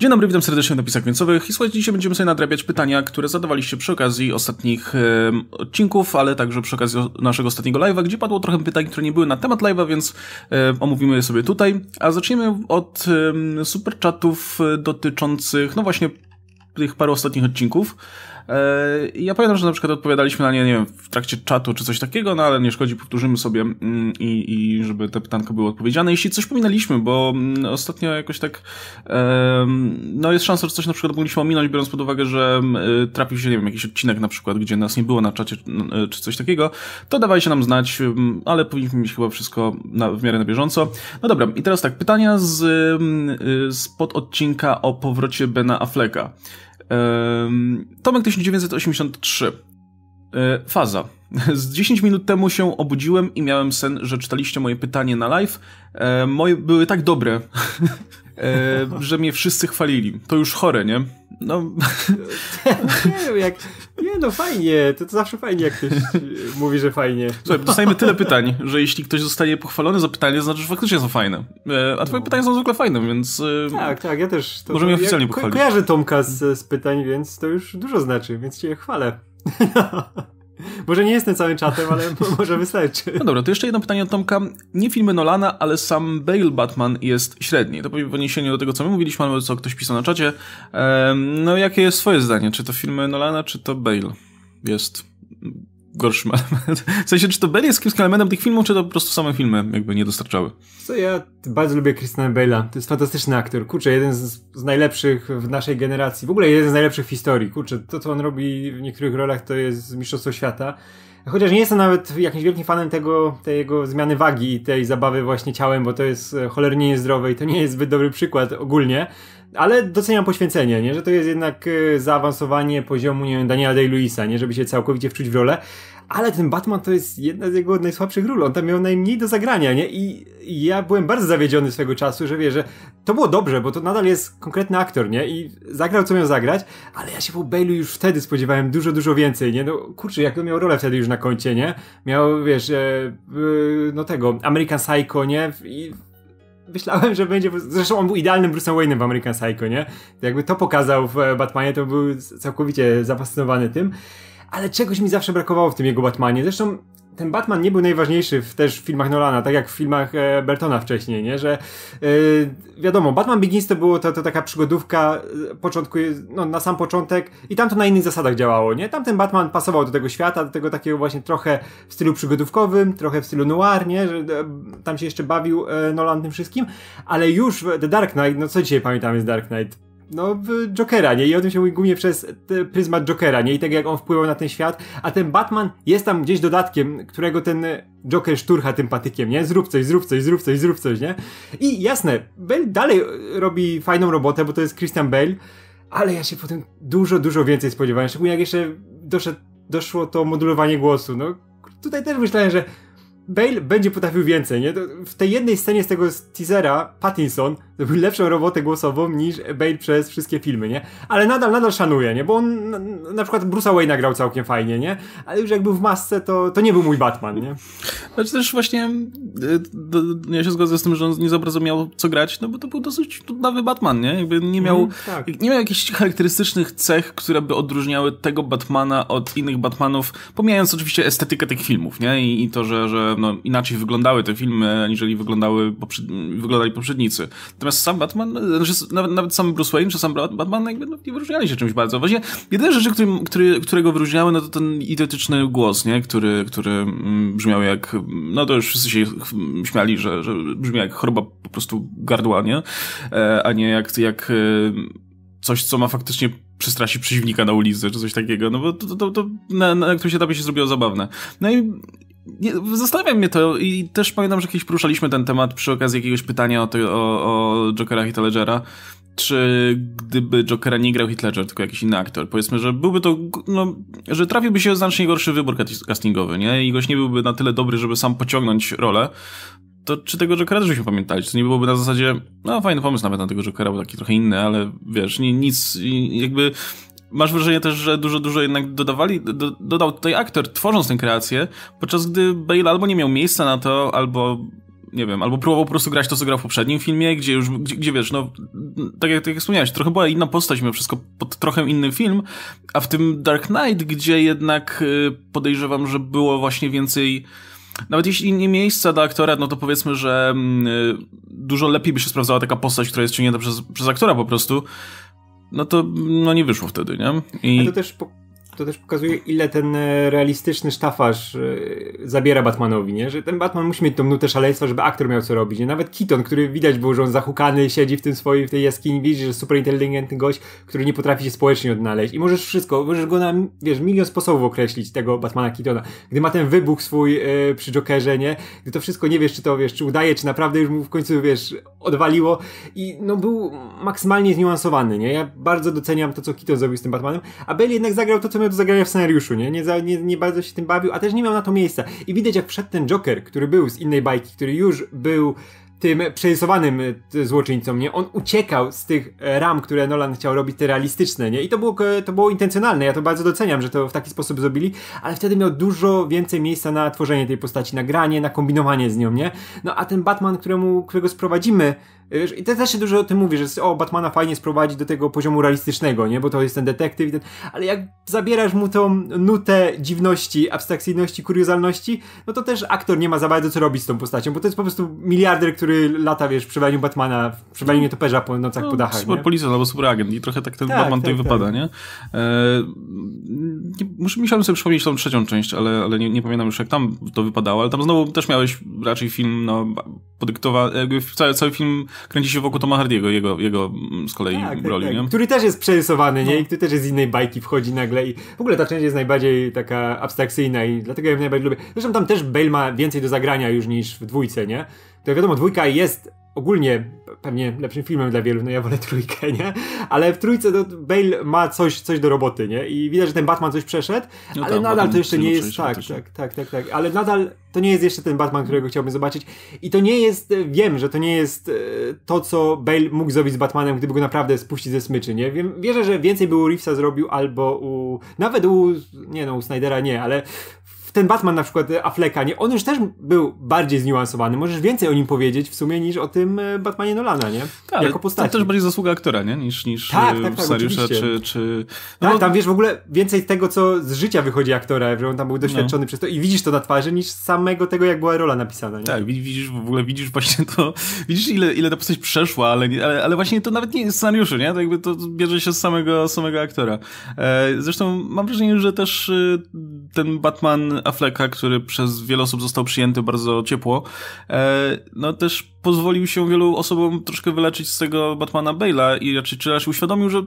Dzień dobry, witam serdecznie w napisach końcowych i słuchajcie, dzisiaj będziemy sobie nadrabiać pytania, które zadawaliście przy okazji ostatnich e, odcinków, ale także przy okazji naszego ostatniego live'a, gdzie padło trochę pytań, które nie były na temat live'a, więc e, omówimy je sobie tutaj. A zaczniemy od e, super chatów dotyczących, no właśnie, tych paru ostatnich odcinków. E, ja pamiętam, że na przykład odpowiadaliśmy na nie, nie wiem, w trakcie czatu czy coś takiego, no ale nie szkodzi, powtórzymy sobie mm, i, i żeby te pytanka były odpowiedziane. Jeśli coś pominęliśmy, bo mm, ostatnio jakoś tak, no jest szansa, że coś na przykład mogliśmy ominąć, biorąc pod uwagę, że mm, trafił się, nie wiem, jakiś odcinek na przykład, gdzie nas nie było na czacie e, czy coś takiego, to dawajcie nam znać, ale powinniśmy mieć chyba wszystko na, w miarę na bieżąco. No dobra, i teraz tak, pytania z, z pod odcinka o powrocie Bena Afflecka. Tomek 1983. E, faza. Z 10 minut temu się obudziłem i miałem sen, że czytaliście moje pytanie na live. E, moje były tak dobre, że mnie wszyscy chwalili. To już chore, nie? No. nie jak. Nie, no fajnie. To, to zawsze fajnie, jak ktoś mówi, że fajnie. Słuchaj, dostajemy tyle pytań, że jeśli ktoś zostanie pochwalony za pytanie, to znaczy, że faktycznie są fajne. A twoje no. pytania są zwykle fajne, więc. Tak, tak, ja też. To, możemy oficjalnie ja pochwalić. Kojarzę Tomka z, z pytań, więc to już dużo znaczy, więc cię chwalę. Może nie jestem całym czatem, ale może wystarczy. No dobra, to jeszcze jedno pytanie od Tomka. Nie filmy Nolana, ale sam Bale Batman jest średni. To w odniesieniu do tego, co my mówiliśmy, albo co ktoś pisał na czacie. No jakie jest twoje zdanie? Czy to filmy Nolana, czy to Bale jest gorszym elementem. W sensie, czy to Bale jest kiepskim elementem tych filmów, czy to po prostu same filmy jakby nie dostarczały? Co ja bardzo lubię Christiana Bale'a. To jest fantastyczny aktor. Kurczę, jeden z, z, najlepszych w naszej generacji. W ogóle jeden z najlepszych w historii. Kurczę, to co on robi w niektórych rolach to jest mistrzostwo świata. Chociaż nie jestem nawet jakimś wielkim fanem tego, tej jego zmiany wagi i tej zabawy właśnie ciałem, bo to jest e, cholernie niezdrowe i to nie jest zbyt dobry przykład ogólnie. Ale doceniam poświęcenie, nie? że to jest jednak e, zaawansowanie poziomu nie wiem, Daniela Day-Lewisa, nie? żeby się całkowicie wczuć w rolę. Ale ten Batman to jest jedna z jego najsłabszych ról. On tam miał najmniej do zagrania, nie? I, ja byłem bardzo zawiedziony swego czasu, że wie, że to było dobrze, bo to nadal jest konkretny aktor, nie? I zagrał co miał zagrać, ale ja się po Bale'u już wtedy spodziewałem dużo, dużo więcej, nie? No kurczę, jak on miał rolę wtedy już na koncie, nie? Miał, wiesz, e, no tego, American Psycho, nie? I myślałem, że będzie. Zresztą on był idealnym Bruce'em Wayne'em w American Psycho, nie? Jakby to pokazał w Batmanie, to był całkowicie zafascynowany tym. Ale czegoś mi zawsze brakowało w tym jego Batmanie. Zresztą ten Batman nie był najważniejszy w, też w filmach Nolana, tak jak w filmach e, Bertona wcześniej, nie? Że e, wiadomo, Batman Begins to było to, to taka przygodówka e, początku, no, na sam początek i tam to na innych zasadach działało, nie? Tam ten Batman pasował do tego świata, do tego takiego właśnie trochę w stylu przygodówkowym, trochę w stylu noir, nie? Że e, tam się jeszcze bawił e, Nolan tym wszystkim, ale już The Dark Knight, no co dzisiaj pamiętamy z Dark Knight? No, Jokera, nie? I o tym się mówi głównie przez pryzmat Jokera, nie? I tak jak on wpływał na ten świat, a ten Batman jest tam gdzieś dodatkiem, którego ten Joker szturcha tym patykiem, nie? Zrób coś, zrób coś, zrób coś, zrób coś, nie? I jasne, Bale dalej robi fajną robotę, bo to jest Christian Bale, ale ja się potem dużo, dużo więcej spodziewałem, szczególnie jak jeszcze doszedł, doszło to modulowanie głosu, no. Tutaj też myślałem, że Bale będzie potrafił więcej, nie? W tej jednej scenie z tego teasera Pattinson zrobił lepszą robotę głosową niż Bale przez wszystkie filmy, nie? Ale nadal, nadal szanuję, nie? Bo on na, na przykład Bruce'a Wayne'a grał całkiem fajnie, nie? Ale już jak był w masce, to, to nie był mój Batman, nie? Znaczy też właśnie y, ja się zgodzę z tym, że on nie za bardzo miał co grać, no bo to był dosyć nowy Batman, nie? Jakby nie miał, mm, tak. nie miał jakichś charakterystycznych cech, które by odróżniały tego Batmana od innych Batmanów, pomijając oczywiście estetykę tych filmów, nie? I, i to, że, że no, inaczej wyglądały te filmy, aniżeli wyglądały poprzed... wyglądali poprzednicy. Natomiast sam Batman, znaczy nawet, sam Bruce Wayne czy sam Batman jakby no, nie wyróżniali się czymś bardzo. Właśnie jedyne rzeczy, który, który, którego wyróżniały, no to ten idiotyczny głos, nie? Który, który mm, brzmiał jak, no to już wszyscy się śmiali, że, że brzmi jak choroba po prostu gardła, nie? E, a nie jak, jak e, coś, co ma faktycznie przestraszyć przeciwnika na ulicy, czy coś takiego, no bo to, to, to, to na, na którymś etapie się zrobiło zabawne. No i nie, zastanawia mnie to i też pamiętam, że kiedyś poruszaliśmy ten temat przy okazji jakiegoś pytania o, o, o Jokera Heath Ledgera, czy gdyby Jokera nie grał Heath tylko jakiś inny aktor, powiedzmy, że byłby to, no, że trafiłby się znacznie gorszy wybór castingowy, nie? I goś nie byłby na tyle dobry, żeby sam pociągnąć rolę, to czy tego Jokera też byśmy pamiętali? Czy to nie byłoby na zasadzie, no fajny pomysł nawet na tego Jokera, był taki trochę inny, ale wiesz, nie, nic, jakby masz wrażenie też, że dużo, dużo jednak dodawali, do, dodał tutaj aktor, tworząc tę kreację, podczas gdy Bale albo nie miał miejsca na to, albo nie wiem, albo próbował po prostu grać to, co grał w poprzednim filmie, gdzie już, gdzie, gdzie wiesz, no, tak jak, tak jak wspomniałeś, trochę była inna postać, mimo wszystko pod trochę inny film, a w tym Dark Knight, gdzie jednak y, podejrzewam, że było właśnie więcej nawet jeśli nie miejsca dla aktora, no to powiedzmy, że mm, y, dużo lepiej by się sprawdzała taka postać, która jest ciągnięta przez, przez aktora po prostu, no to no nie wyszło wtedy, nie? I... to też po to też pokazuje, ile ten e, realistyczny sztafarz e, zabiera Batmanowi, nie? Że ten Batman musi mieć tą nutę szaleństwa, żeby aktor miał co robić, nie? Nawet Keaton, który widać było, że on zahukany, siedzi w tym swojej, w tej jaskini, widzi, że super inteligentny gość, który nie potrafi się społecznie odnaleźć. I możesz wszystko, możesz go na, wiesz, milion sposobów określić, tego Batmana Keatona. Gdy ma ten wybuch swój e, przy Jokerze, nie? Gdy to wszystko nie wiesz, czy to, wiesz, czy udaje, czy naprawdę już mu w końcu, wiesz, odwaliło. I no był maksymalnie zniuansowany, nie? Ja bardzo doceniam to, co Keaton zrobił z tym Batmanem, a Bale jednak zagrał to, co miał do zagrania w scenariuszu, nie? Nie, za, nie? nie bardzo się tym bawił, a też nie miał na to miejsca. I widać, jak wszedł ten Joker, który był z innej bajki, który już był tym przerysowanym e, złoczyńcą, nie? On uciekał z tych ram, które Nolan chciał robić, te realistyczne, nie? I to było, to było intencjonalne, ja to bardzo doceniam, że to w taki sposób zrobili, ale wtedy miał dużo więcej miejsca na tworzenie tej postaci, na granie, na kombinowanie z nią, nie? No a ten Batman, któremu, którego sprowadzimy Wiesz, I też się dużo o tym mówi, że o, Batmana fajnie sprowadzić do tego poziomu realistycznego, nie? Bo to jest ten detektyw. Ten... Ale jak zabierasz mu tą nutę dziwności, abstrakcyjności, kuriozalności, no to też aktor nie ma za bardzo co robić z tą postacią, bo to jest po prostu miliarder, który lata, wiesz, przy Batmana, przy nietoperza po nocach, no, po dachach. Super policjant albo super agent i trochę tak ten tak, Batman tak, tutaj tak. wypada, nie? E, muszę, musiałem sobie przypomnieć tą trzecią część, ale, ale nie, nie pamiętam już jak tam to wypadało, ale tam znowu też miałeś raczej film, no, podyktowany, jakby cały, cały film kręci się wokół Toma Hardiego, jego, jego z kolei tak, tak roli, tak, nie? Który też jest przerysowany, nie? No. I który też jest z innej bajki, wchodzi nagle i w ogóle ta część jest najbardziej taka abstrakcyjna i dlatego ja ją najbardziej lubię. Zresztą tam też Bale ma więcej do zagrania już niż w dwójce, nie? To wiadomo, dwójka jest ogólnie pewnie lepszym filmem dla wielu, no ja wolę trójkę, nie? Ale w trójce to Bale ma coś, coś do roboty, nie? I widać, że ten Batman coś przeszedł, no ale tam, nadal to jeszcze nie jest tak, tak, tak, tak, tak, ale nadal to nie jest jeszcze ten Batman, którego chciałbym zobaczyć i to nie jest, wiem, że to nie jest e, to, co Bale mógł zrobić z Batmanem, gdyby go naprawdę spuścić ze smyczy, nie? Wiem, wierzę, że więcej by u Reevesa zrobił albo u, nawet u, nie no, u Snydera nie, ale ten Batman na przykład e, Afflecka, nie? On już też był bardziej zniuansowany. Możesz więcej o nim powiedzieć w sumie niż o tym e, Batmanie Nolana, nie? Tak, jako postaci. To też bardziej zasługa aktora, nie? Niż, niż tak, tak, tak, scenariusza czy... czy... No tak, bo... tam wiesz w ogóle więcej tego, co z życia wychodzi aktora, że on tam był doświadczony no. przez to i widzisz to na twarzy niż samego tego, jak była rola napisana, nie? Tak, widzisz w ogóle, widzisz właśnie to, widzisz ile, ile ta postać przeszła, ale, ale, ale właśnie to nawet nie jest scenariuszy, nie? To jakby to bierze się z samego, samego aktora. E, zresztą mam wrażenie, że też ten Batman Afflecka, który przez wiele osób został przyjęty bardzo ciepło, e, no też pozwolił się wielu osobom troszkę wyleczyć z tego Batmana Bale'a i raczej, czy raczej uświadomił, że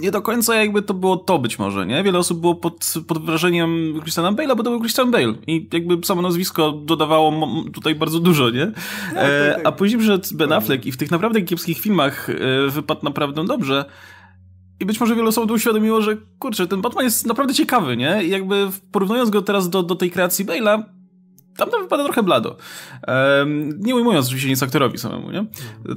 nie do końca jakby to było to być może, nie? Wiele osób było pod, pod wrażeniem Christiana Bale'a, bo to był Christian Bale i jakby samo nazwisko dodawało tutaj bardzo dużo, nie? Tak, e, tak, tak. A później przyszedł Ben Affleck i w tych naprawdę kiepskich filmach e, wypadł naprawdę dobrze. I być może wiele osób uświadomiło, że kurczę, ten Batman jest naprawdę ciekawy, nie? I jakby porównując go teraz do, do tej kreacji Bale'a, tam to wypada trochę blado. Um, nie ujmując oczywiście nic aktorowi samemu, nie?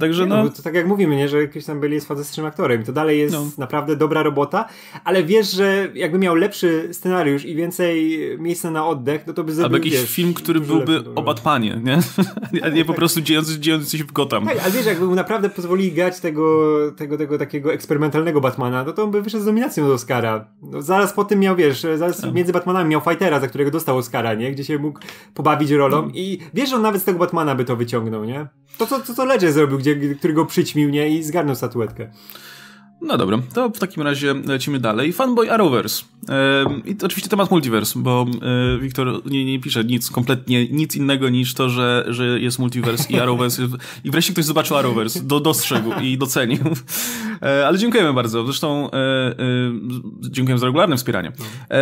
Także nie, no... no to tak jak mówimy, nie? Że Christian Bale jest fantastycznym aktorem. To dalej jest no. naprawdę dobra robota, ale wiesz, że jakby miał lepszy scenariusz i więcej miejsca na oddech, no to by zrobił, Albo jakiś wiesz, film, który byłby o Batmanie, nie? A nie po tak. prostu dziejący, dziejący się w Gotham. Tak, ale wiesz, jakby mu naprawdę pozwolili grać tego, tego, tego takiego eksperymentalnego Batmana, no to on by wyszedł z nominacją do Oscara. No, zaraz po tym miał, wiesz, zaraz tak. między Batmanami miał Fightera, za którego dostał Oscara, nie? Gdzie się mógł pobawić rolą no. i wiesz, że on nawet z tego Batmana by to wyciągnął, nie? To, co, to, co Ledger zrobił, gdzie, który go przyćmił, nie? I zgarnął statuetkę. No dobra, to w takim razie lecimy dalej. Fanboy Arrowverse. I to oczywiście temat multiverse, bo e, Wiktor nie, nie pisze nic, kompletnie nic innego niż to, że, że jest multiverse i Arrowverse. I wreszcie ktoś zobaczył Arrowverse, do, dostrzegł i docenił. E, ale dziękujemy bardzo. Zresztą e, dziękujemy za regularne wspieranie.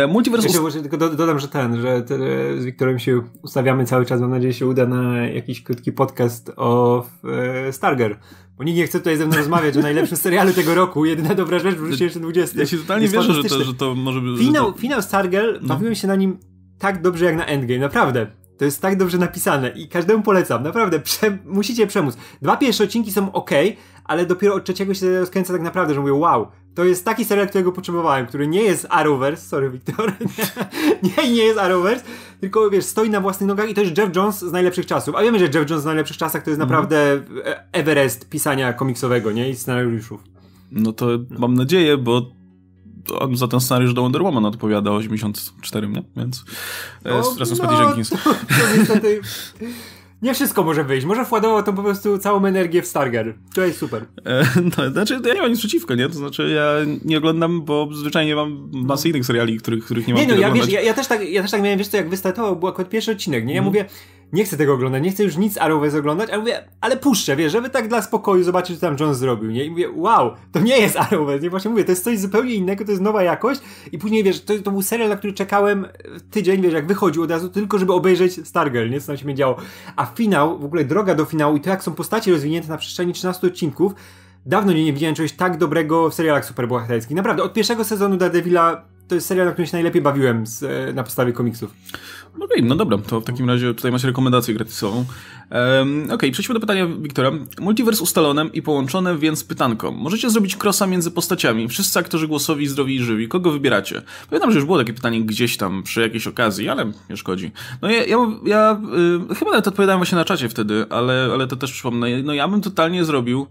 multiverse... Jeszcze, ust... tylko dodam, że ten, że te, z Wiktorem się ustawiamy cały czas. Mam nadzieję, że się uda na jakiś krótki podcast o Starger bo nikt nie chce tutaj ze mną rozmawiać o najlepszym serialu tego roku. Jedyna dobra rzecz w 2020. Ja się totalnie wierzę, że to, że to może być... Finał, to... finał Stargirl, no. bawiłem się na nim tak dobrze jak na Endgame, naprawdę. To jest tak dobrze napisane i każdemu polecam, naprawdę, prze, musicie przemóc. Dwa pierwsze odcinki są ok, ale dopiero od trzeciego się rozkręca tak naprawdę, że mówię wow, to jest taki serial, którego potrzebowałem, który nie jest Arrowverse, sorry Wiktor, nie, nie, jest Arrowverse, tylko wiesz, stoi na własnych nogach i to jest Jeff Jones z najlepszych czasów. A wiemy, że Jeff Jones z najlepszych czasach to jest mm. naprawdę Everest pisania komiksowego, nie? I scenariuszów. No to mam nadzieję, bo on za ten scenariusz do Wonder Woman odpowiada 84, nie? Więc e, no, razem z Patty Jenkins. To, to niestety... Nie wszystko może wyjść. Może wkładował to po prostu całą energię w Starger. To jest super. E, no, znaczy, ja nie mam nic przeciwko, nie? To znaczy, ja nie oglądam, bo zwyczajnie mam masę innych seriali, których, których nie mam Nie, no, ja, wiesz, ja, ja, też tak, ja też tak miałem, wiesz co, jak wystartował, był akurat pierwszy odcinek, nie? Ja mm. mówię, nie chcę tego oglądać, nie chcę już nic Arrowverse oglądać, ale mówię, ale puszczę, wiesz, żeby tak dla spokoju zobaczyć, co tam Jones zrobił, nie? I mówię, wow, to nie jest Arrowverse, nie? Właśnie mówię, to jest coś zupełnie innego, to jest nowa jakość i później, wiesz, to, to był serial, na który czekałem tydzień, wiesz, jak wychodził od razu, tylko żeby obejrzeć Stargirl, nie? Co tam się działo. A finał, w ogóle droga do finału i to, jak są postacie rozwinięte na przestrzeni 13 odcinków, dawno nie, nie widziałem czegoś tak dobrego w serialach superbohaterskich. Naprawdę, od pierwszego sezonu Daredevila to jest serial, na którym się najlepiej bawiłem z, e, na podstawie komiksów. Okej, okay, no dobra, to w takim razie tutaj masz rekomendację gratisową. Um, Okej, okay, przejdźmy do pytania Wiktora. Multiverse ustalone i połączone, więc pytanko. Możecie zrobić crossa między postaciami. Wszyscy aktorzy głosowi, zdrowi i żywi. Kogo wybieracie? Pamiętam, że już było takie pytanie gdzieś tam przy jakiejś okazji, ale nie szkodzi. No ja, ja, ja y, chyba nawet odpowiadałem właśnie na czacie wtedy, ale, ale to też przypomnę. No ja bym totalnie zrobił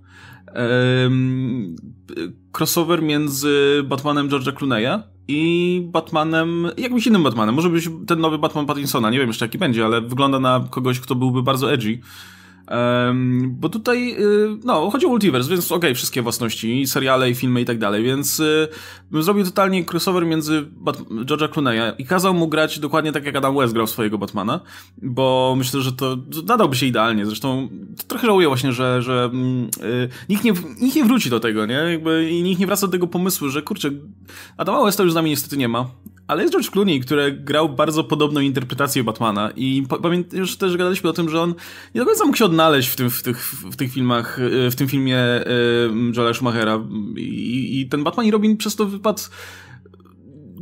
crossover między Batmanem George'a Clooney'a i Batmanem, jakimś innym Batmanem. Może być ten nowy Batman Pattinsona, nie wiem jeszcze jaki będzie, ale wygląda na kogoś, kto byłby bardzo edgy. Um, bo tutaj, y, no, chodzi o multiverse, więc okej, okay, wszystkie własności, seriale, i filmy i tak dalej, więc y, zrobił totalnie crossover między Bat George'a Clooney'a i kazał mu grać dokładnie tak, jak Adam West grał swojego Batmana, bo myślę, że to nadałby się idealnie. Zresztą trochę żałuję właśnie, że, że y, nikt, nie, nikt nie wróci do tego, nie? Jakby, I nikt nie wraca do tego pomysłu, że kurczę, Adama Westa już z nami niestety nie ma, ale jest George Clooney, który grał bardzo podobną interpretację Batmana i pamiętam, już też gadaliśmy o tym, że on nie do końca mógł się odnaleźć w, tym, w, tych, w tych filmach, w tym filmie Joela Schumachera. I, i ten Batman i Robin przez to wypadł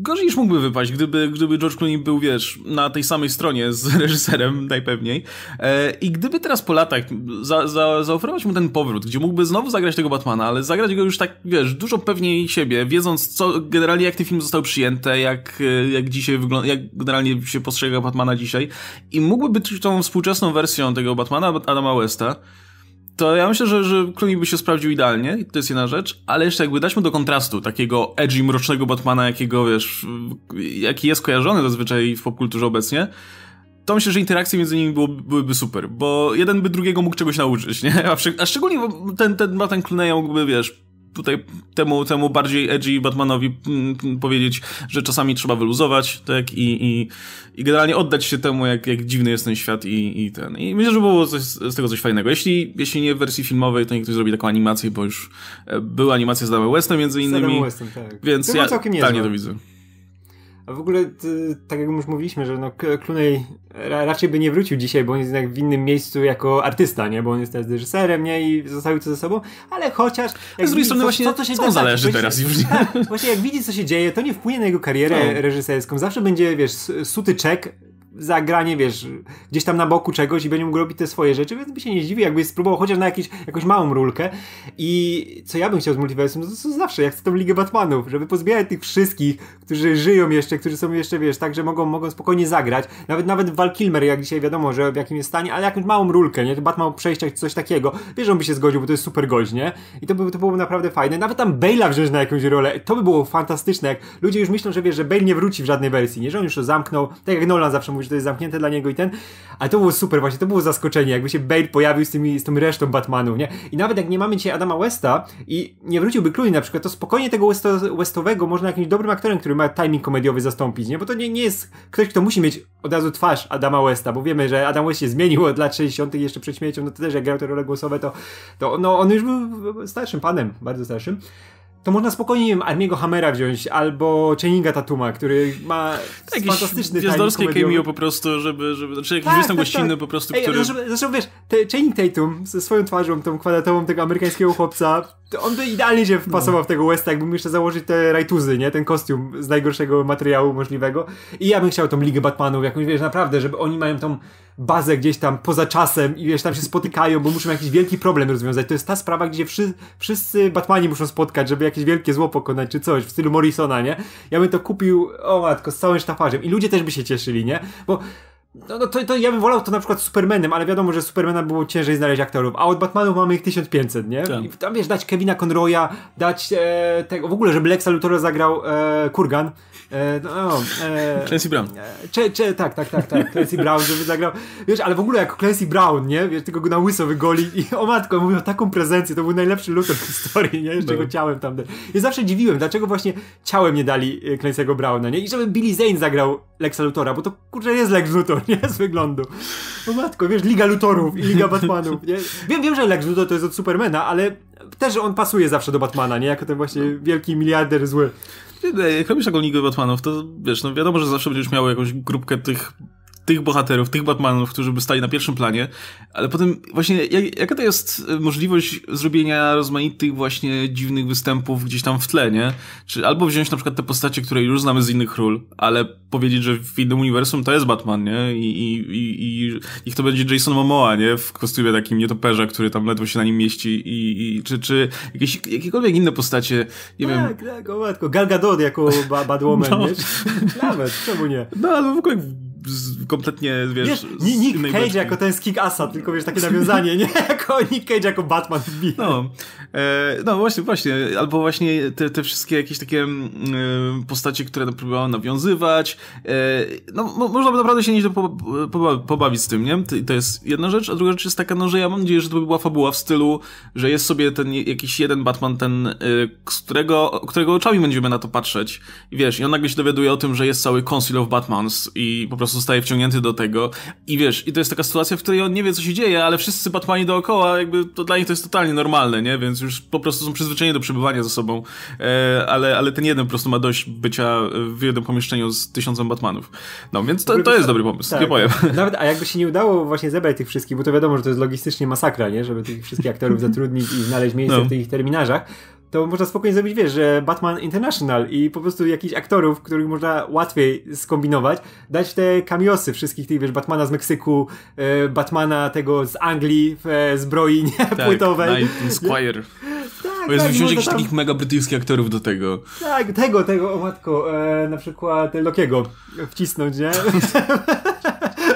gorzej niż mógłby wypaść, gdyby, gdyby George Clooney był, wiesz, na tej samej stronie z reżyserem najpewniej. E, I gdyby teraz po latach za, za, zaoferować mu ten powrót, gdzie mógłby znowu zagrać tego Batmana, ale zagrać go już tak, wiesz, dużo pewniej siebie, wiedząc co, generalnie jak ten film został przyjęty, jak, jak dzisiaj wygląda, jak generalnie się postrzega Batmana dzisiaj i mógłby być tą współczesną wersją tego Batmana Adama Westa, to ja myślę, że, że Clooney by się sprawdził idealnie, to jest jedna rzecz, ale jeszcze jakby dać mu do kontrastu takiego edgy, mrocznego Batmana, jakiego, wiesz, jaki jest kojarzony zazwyczaj w popkulturze obecnie, to myślę, że interakcje między nimi było, byłyby super, bo jeden by drugiego mógł czegoś nauczyć, nie? A, a szczególnie ten, ten Batman Clooney'a mógłby, wiesz, tutaj temu, temu bardziej edgy Batmanowi mm, powiedzieć, że czasami trzeba wyluzować, tak, i, i, i generalnie oddać się temu, jak, jak dziwny jest ten świat i, i ten. I myślę, że było coś, z tego coś fajnego. Jeśli, jeśli nie w wersji filmowej, to niech ktoś zrobi taką animację, bo już e, była animacja z Adamem Westem między innymi. Westem, tak. Więc to ja totalnie to widzę. A w ogóle, tak jak już mówiliśmy, że no Clooney raczej by nie wrócił dzisiaj, bo on jest jednak w innym miejscu jako artysta, nie? Bo on jest teraz reżyserem, nie? I zostawił to ze sobą, ale chociaż... Jak z drugiej strony właśnie, co, to się co zależy teraz już? Tak, właśnie jak widzi, co się dzieje, to nie wpłynie na jego karierę no. reżyserską. Zawsze będzie, wiesz, suty czek zagranie, wiesz, gdzieś tam na boku czegoś i będzie mógł robić te swoje rzeczy, więc by się nie zdziwi, jakby spróbował chociaż na jakieś, jakąś małą rulkę. I co ja bym chciał z multiversum, to, to zawsze, jak chcę tą Ligę Batmanów, żeby pozbierać tych wszystkich, którzy żyją jeszcze, którzy są jeszcze, wiesz, tak, że mogą, mogą spokojnie zagrać. Nawet nawet Val Kilmer, jak dzisiaj wiadomo, że w jakim jest stanie, ale jakąś małą rulkę, nie? Batman przejść coś takiego. Wiesz, on by się zgodził, bo to jest super gość, nie? I to by to było naprawdę fajne. Nawet tam Bale'a wziąć na jakąś rolę, to by było fantastyczne, jak ludzie już myślą, że wiesz, że Bale nie wróci w żadnej wersji, nie? Że on już to zamknął, tak jak Nolan zawsze mówi, że to jest zamknięte dla niego i ten, ale to było super właśnie, to było zaskoczenie, jakby się Bale pojawił z, tymi, z tą resztą Batmanów, nie? I nawet jak nie mamy dzisiaj Adama Westa i nie wróciłby Clooney na przykład, to spokojnie tego Westo, Westowego można jakimś dobrym aktorem, który ma timing komediowy zastąpić, nie? Bo to nie, nie jest ktoś, kto musi mieć od razu twarz Adama Westa, bo wiemy, że Adam West się zmienił od lat 60. jeszcze przed śmiercią, no to też jak grał te role głosowe, to, to no, on już był starszym panem, bardzo starszym to można spokojnie, nie wiem, Armiego Hammera wziąć, albo Channinga Tatuma, który ma tak, fantastyczny Gwiazdorskie cameo po prostu, żeby, żeby znaczy jakiś tak, występ tak, gościnny tak. po prostu, Ej, który... Zresztą, zresztą wiesz, te Channing Tatum ze swoją twarzą, tą kwadratową tego amerykańskiego chłopca, on by idealnie się wpasował no. w tego Westa, jakbym jeszcze założyć te rajtuzy, nie? Ten kostium z najgorszego materiału możliwego. I ja bym chciał tą Ligę Batmanów, jakąś, wiesz, naprawdę, żeby oni mają tą bazę gdzieś tam poza czasem i wiesz, tam się spotykają, bo muszą jakiś wielki problem rozwiązać. To jest ta sprawa, gdzie wszyscy, wszyscy Batmani muszą spotkać, żeby jakieś wielkie zło pokonać, czy coś, w stylu Morrisona, nie? Ja bym to kupił, o matko, z całym sztafarzem. I ludzie też by się cieszyli, nie? Bo no, no to, to ja bym wolał to na przykład Supermanem, ale wiadomo, że Supermana było ciężej znaleźć aktorów, a od Batmanów mamy ich 1500, nie? Tak. I tam wiesz, dać Kevina Conroya, dać e, tego, w ogóle, żeby Lexa Luthora zagrał e, Kurgan, E, no, e, Clancy Brown. E, cze, cze, tak, tak, tak, tak. Clancy Brown, żeby zagrał. Wiesz, ale w ogóle jako Clancy Brown, nie? Wiesz, tylko go na łyso wygoli i o matko, mówią taką prezencję, to był najlepszy Luthor w historii, nie? Jeszcze no. go ciałem tam. Ja zawsze dziwiłem, dlaczego właśnie ciałem nie dali e, Clancy'ego Browna, nie? I żeby Billy Zane zagrał Lexa Luthora, bo to kurczę jest Lex Luthor, nie? Z wyglądu. O matko, wiesz, Liga Luthorów i Liga Batmanów, nie? Wiem, wiem, że Lex Luthor to jest od Supermana, ale też on pasuje zawsze do Batmana, nie? Jako ten właśnie wielki miliarder zły jak robisz taką ligę Batmanów, to wiesz, no wiadomo, że zawsze będziesz miał jakąś grupkę tych tych bohaterów, tych Batmanów, którzy by stali na pierwszym planie, ale potem właśnie jak, jaka to jest możliwość zrobienia rozmaitych właśnie dziwnych występów gdzieś tam w tle, nie? Czy albo wziąć na przykład te postacie, które już znamy z innych ról, ale powiedzieć, że w innym uniwersum to jest Batman, nie? I, i, i, i ich to będzie Jason Momoa, nie? W kostiumie takim nietoperza, który tam ledwo się na nim mieści i, i czy, czy jakieś, jakiekolwiek inne postacie, nie tak, wiem. Tak, tak, o matko, Gal Gadot jako Batwoman, no. Nawet, czemu nie? No, ale w ogóle kompletnie, wiesz... wiesz Nick Cage beczki. jako ten z Kick-Assa, tylko wiesz, takie nawiązanie, nie? Jako Nick Cage jako Batman No, e, no właśnie, właśnie, albo właśnie te, te wszystkie jakieś takie e, postacie, które próbowały nawiązywać, e, no mo, można by naprawdę się nieźle po, po, pobawić z tym, nie? To jest jedna rzecz, a druga rzecz jest taka, no, że ja mam nadzieję, że to by była fabuła w stylu, że jest sobie ten jakiś jeden Batman, ten, e, z którego, którego oczami będziemy na to patrzeć i wiesz, i on nagle się dowiaduje o tym, że jest cały Council of Batmans i po prostu zostaje wciągnięty do tego. I wiesz, i to jest taka sytuacja, w której on nie wie, co się dzieje, ale wszyscy Batmani dookoła, jakby to dla nich to jest totalnie normalne, nie? Więc już po prostu są przyzwyczajeni do przebywania ze sobą. E, ale, ale ten jeden po prostu ma dość bycia w jednym pomieszczeniu z tysiącem Batmanów. No, więc to, to jest dobry pomysł, tak, nie powiem. Nawet, a jakby się nie udało właśnie zebrać tych wszystkich, bo to wiadomo, że to jest logistycznie masakra, nie? Żeby tych wszystkich aktorów zatrudnić i znaleźć miejsce no. w tych terminarzach, to można spokojnie zrobić, wiesz, że Batman International i po prostu jakichś aktorów, których można łatwiej skombinować, dać te kamiosy wszystkich tych, wiesz, Batmana z Meksyku, e, Batmana tego z Anglii w e, zbroi nie, tak, płytowej. Squire. Tak, Bo jest tak, wziąć jakichś tam... takich mega brytyjskich aktorów do tego. Tak, tego, tego, o matko, e, na przykład Lokiego wcisnąć, nie?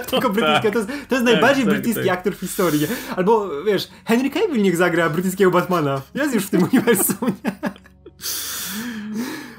Tylko brytyjskiego. To jest, to jest tak, najbardziej tak, brytyjski tak. aktor w historii. Albo, wiesz, Henry Cavill niech zagra brytyjskiego Batmana. Jest już w tym uniwersum, nie?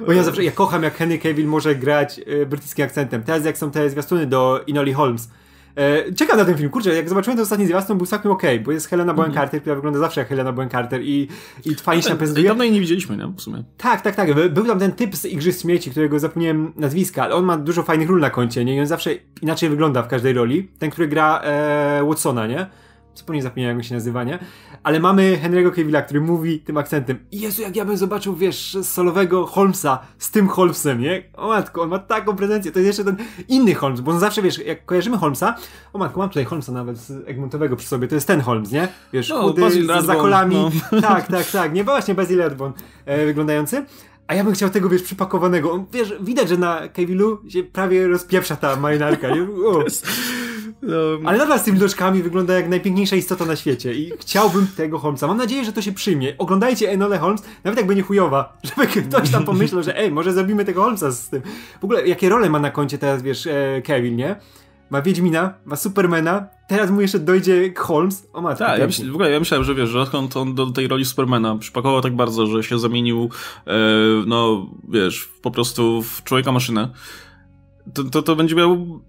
Bo ja zawsze, ja kocham jak Henry Cavill może grać y, brytyjskim akcentem. Teraz jak są te zwiastuny do Inoli Holmes, E, czekam na ten film, kurczę, jak zobaczyłem ten ostatni zwiastun, był całkiem okej, okay, bo jest Helena Bonham mhm. Carter, mm. która wygląda zawsze jak Helena Bonham Carter i, i fajnie się prezentuje. Dawno jej nie widzieliśmy, nie? W sumie. Tak, tak, tak. Był tam ten typ z Igrzysk Śmieci, którego zapomniałem nazwiska, ale on ma dużo fajnych ról na koncie, nie? I on zawsze inaczej wygląda w każdej roli. Ten, który gra e, Watsona, nie? Zupełnie zapomniałem jak się nazywa, nie? Ale mamy Henry'ego Cavilla, który mówi tym akcentem Jezu, jak ja bym zobaczył, wiesz, solowego Holmesa z tym Holmesem, nie? O matko, on ma taką prezencję. To jest jeszcze ten inny Holmes, bo on zawsze, wiesz, jak kojarzymy Holmesa, o matko, mam tutaj Holmesa nawet z Egmontowego przy sobie, to jest ten Holmes, nie? Wiesz, no, chudy, z zakolami. No. Tak, tak, tak. Nie, właśnie Basil Radbon e, wyglądający. A ja bym chciał tego, wiesz, przypakowanego. On, wiesz, widać, że na Cavillu się prawie rozpieprza ta marynarka, nie? No. Ale nadal z tymi loczkami wygląda jak najpiękniejsza istota na świecie i chciałbym tego Holmesa. Mam nadzieję, że to się przyjmie. Oglądajcie Enole Holmes, nawet jak będzie chujowa, żeby ktoś tam pomyślał, że ej, może zrobimy tego Holmesa z tym. W ogóle, jakie role ma na koncie teraz, wiesz, e, Kevin, nie? Ma Wiedźmina, ma Supermana, teraz mu jeszcze dojdzie Holmes. O matko. Tak, ja, myśl, w ogóle ja myślałem, że wiesz, że odkąd on do tej roli Supermana przypakował tak bardzo, że się zamienił, e, no wiesz, po prostu w człowieka-maszynę to, to, to będzie miał,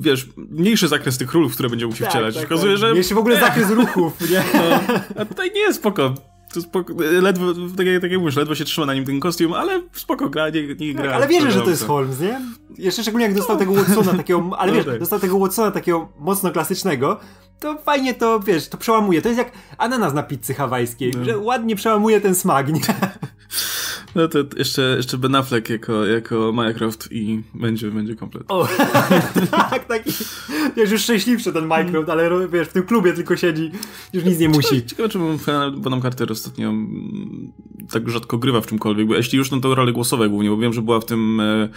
wiesz, mniejszy zakres tych ról, w które będzie mógł się tak, wcielać. Tak, Okazuje, tak. że... Mniejszy w ogóle zakres ruchów, nie? No, a tutaj nie jest spoko. To spoko, ledwo, tak jak, tak jak mówisz, ledwo się trzyma na nim ten kostium, ale spoko gra, nie, nie gra. Tak, ale wierzę, że to jest Holmes, nie? Jeszcze szczególnie jak dostał no. tego Watsona takiego, ale no wiesz, tak. dostał tego Watsona takiego mocno klasycznego, to fajnie to, wiesz, to przełamuje. To jest jak ananas na pizzy hawajskiej, no. że ładnie przełamuje ten smag, nie? No to jeszcze, jeszcze Ben Affleck jako, jako Minecraft i będzie, będzie komplet. O, tak, taki, wiesz, już szczęśliwszy ten Minecraft, ale wiesz, w tym klubie tylko siedzi, już nic nie musi. Ciekawe, czy Bonham Carter ostatnio mm, tak rzadko grywa w czymkolwiek, bo jeśli już, no to role głosowe głównie, bo wiem, że była w tym e,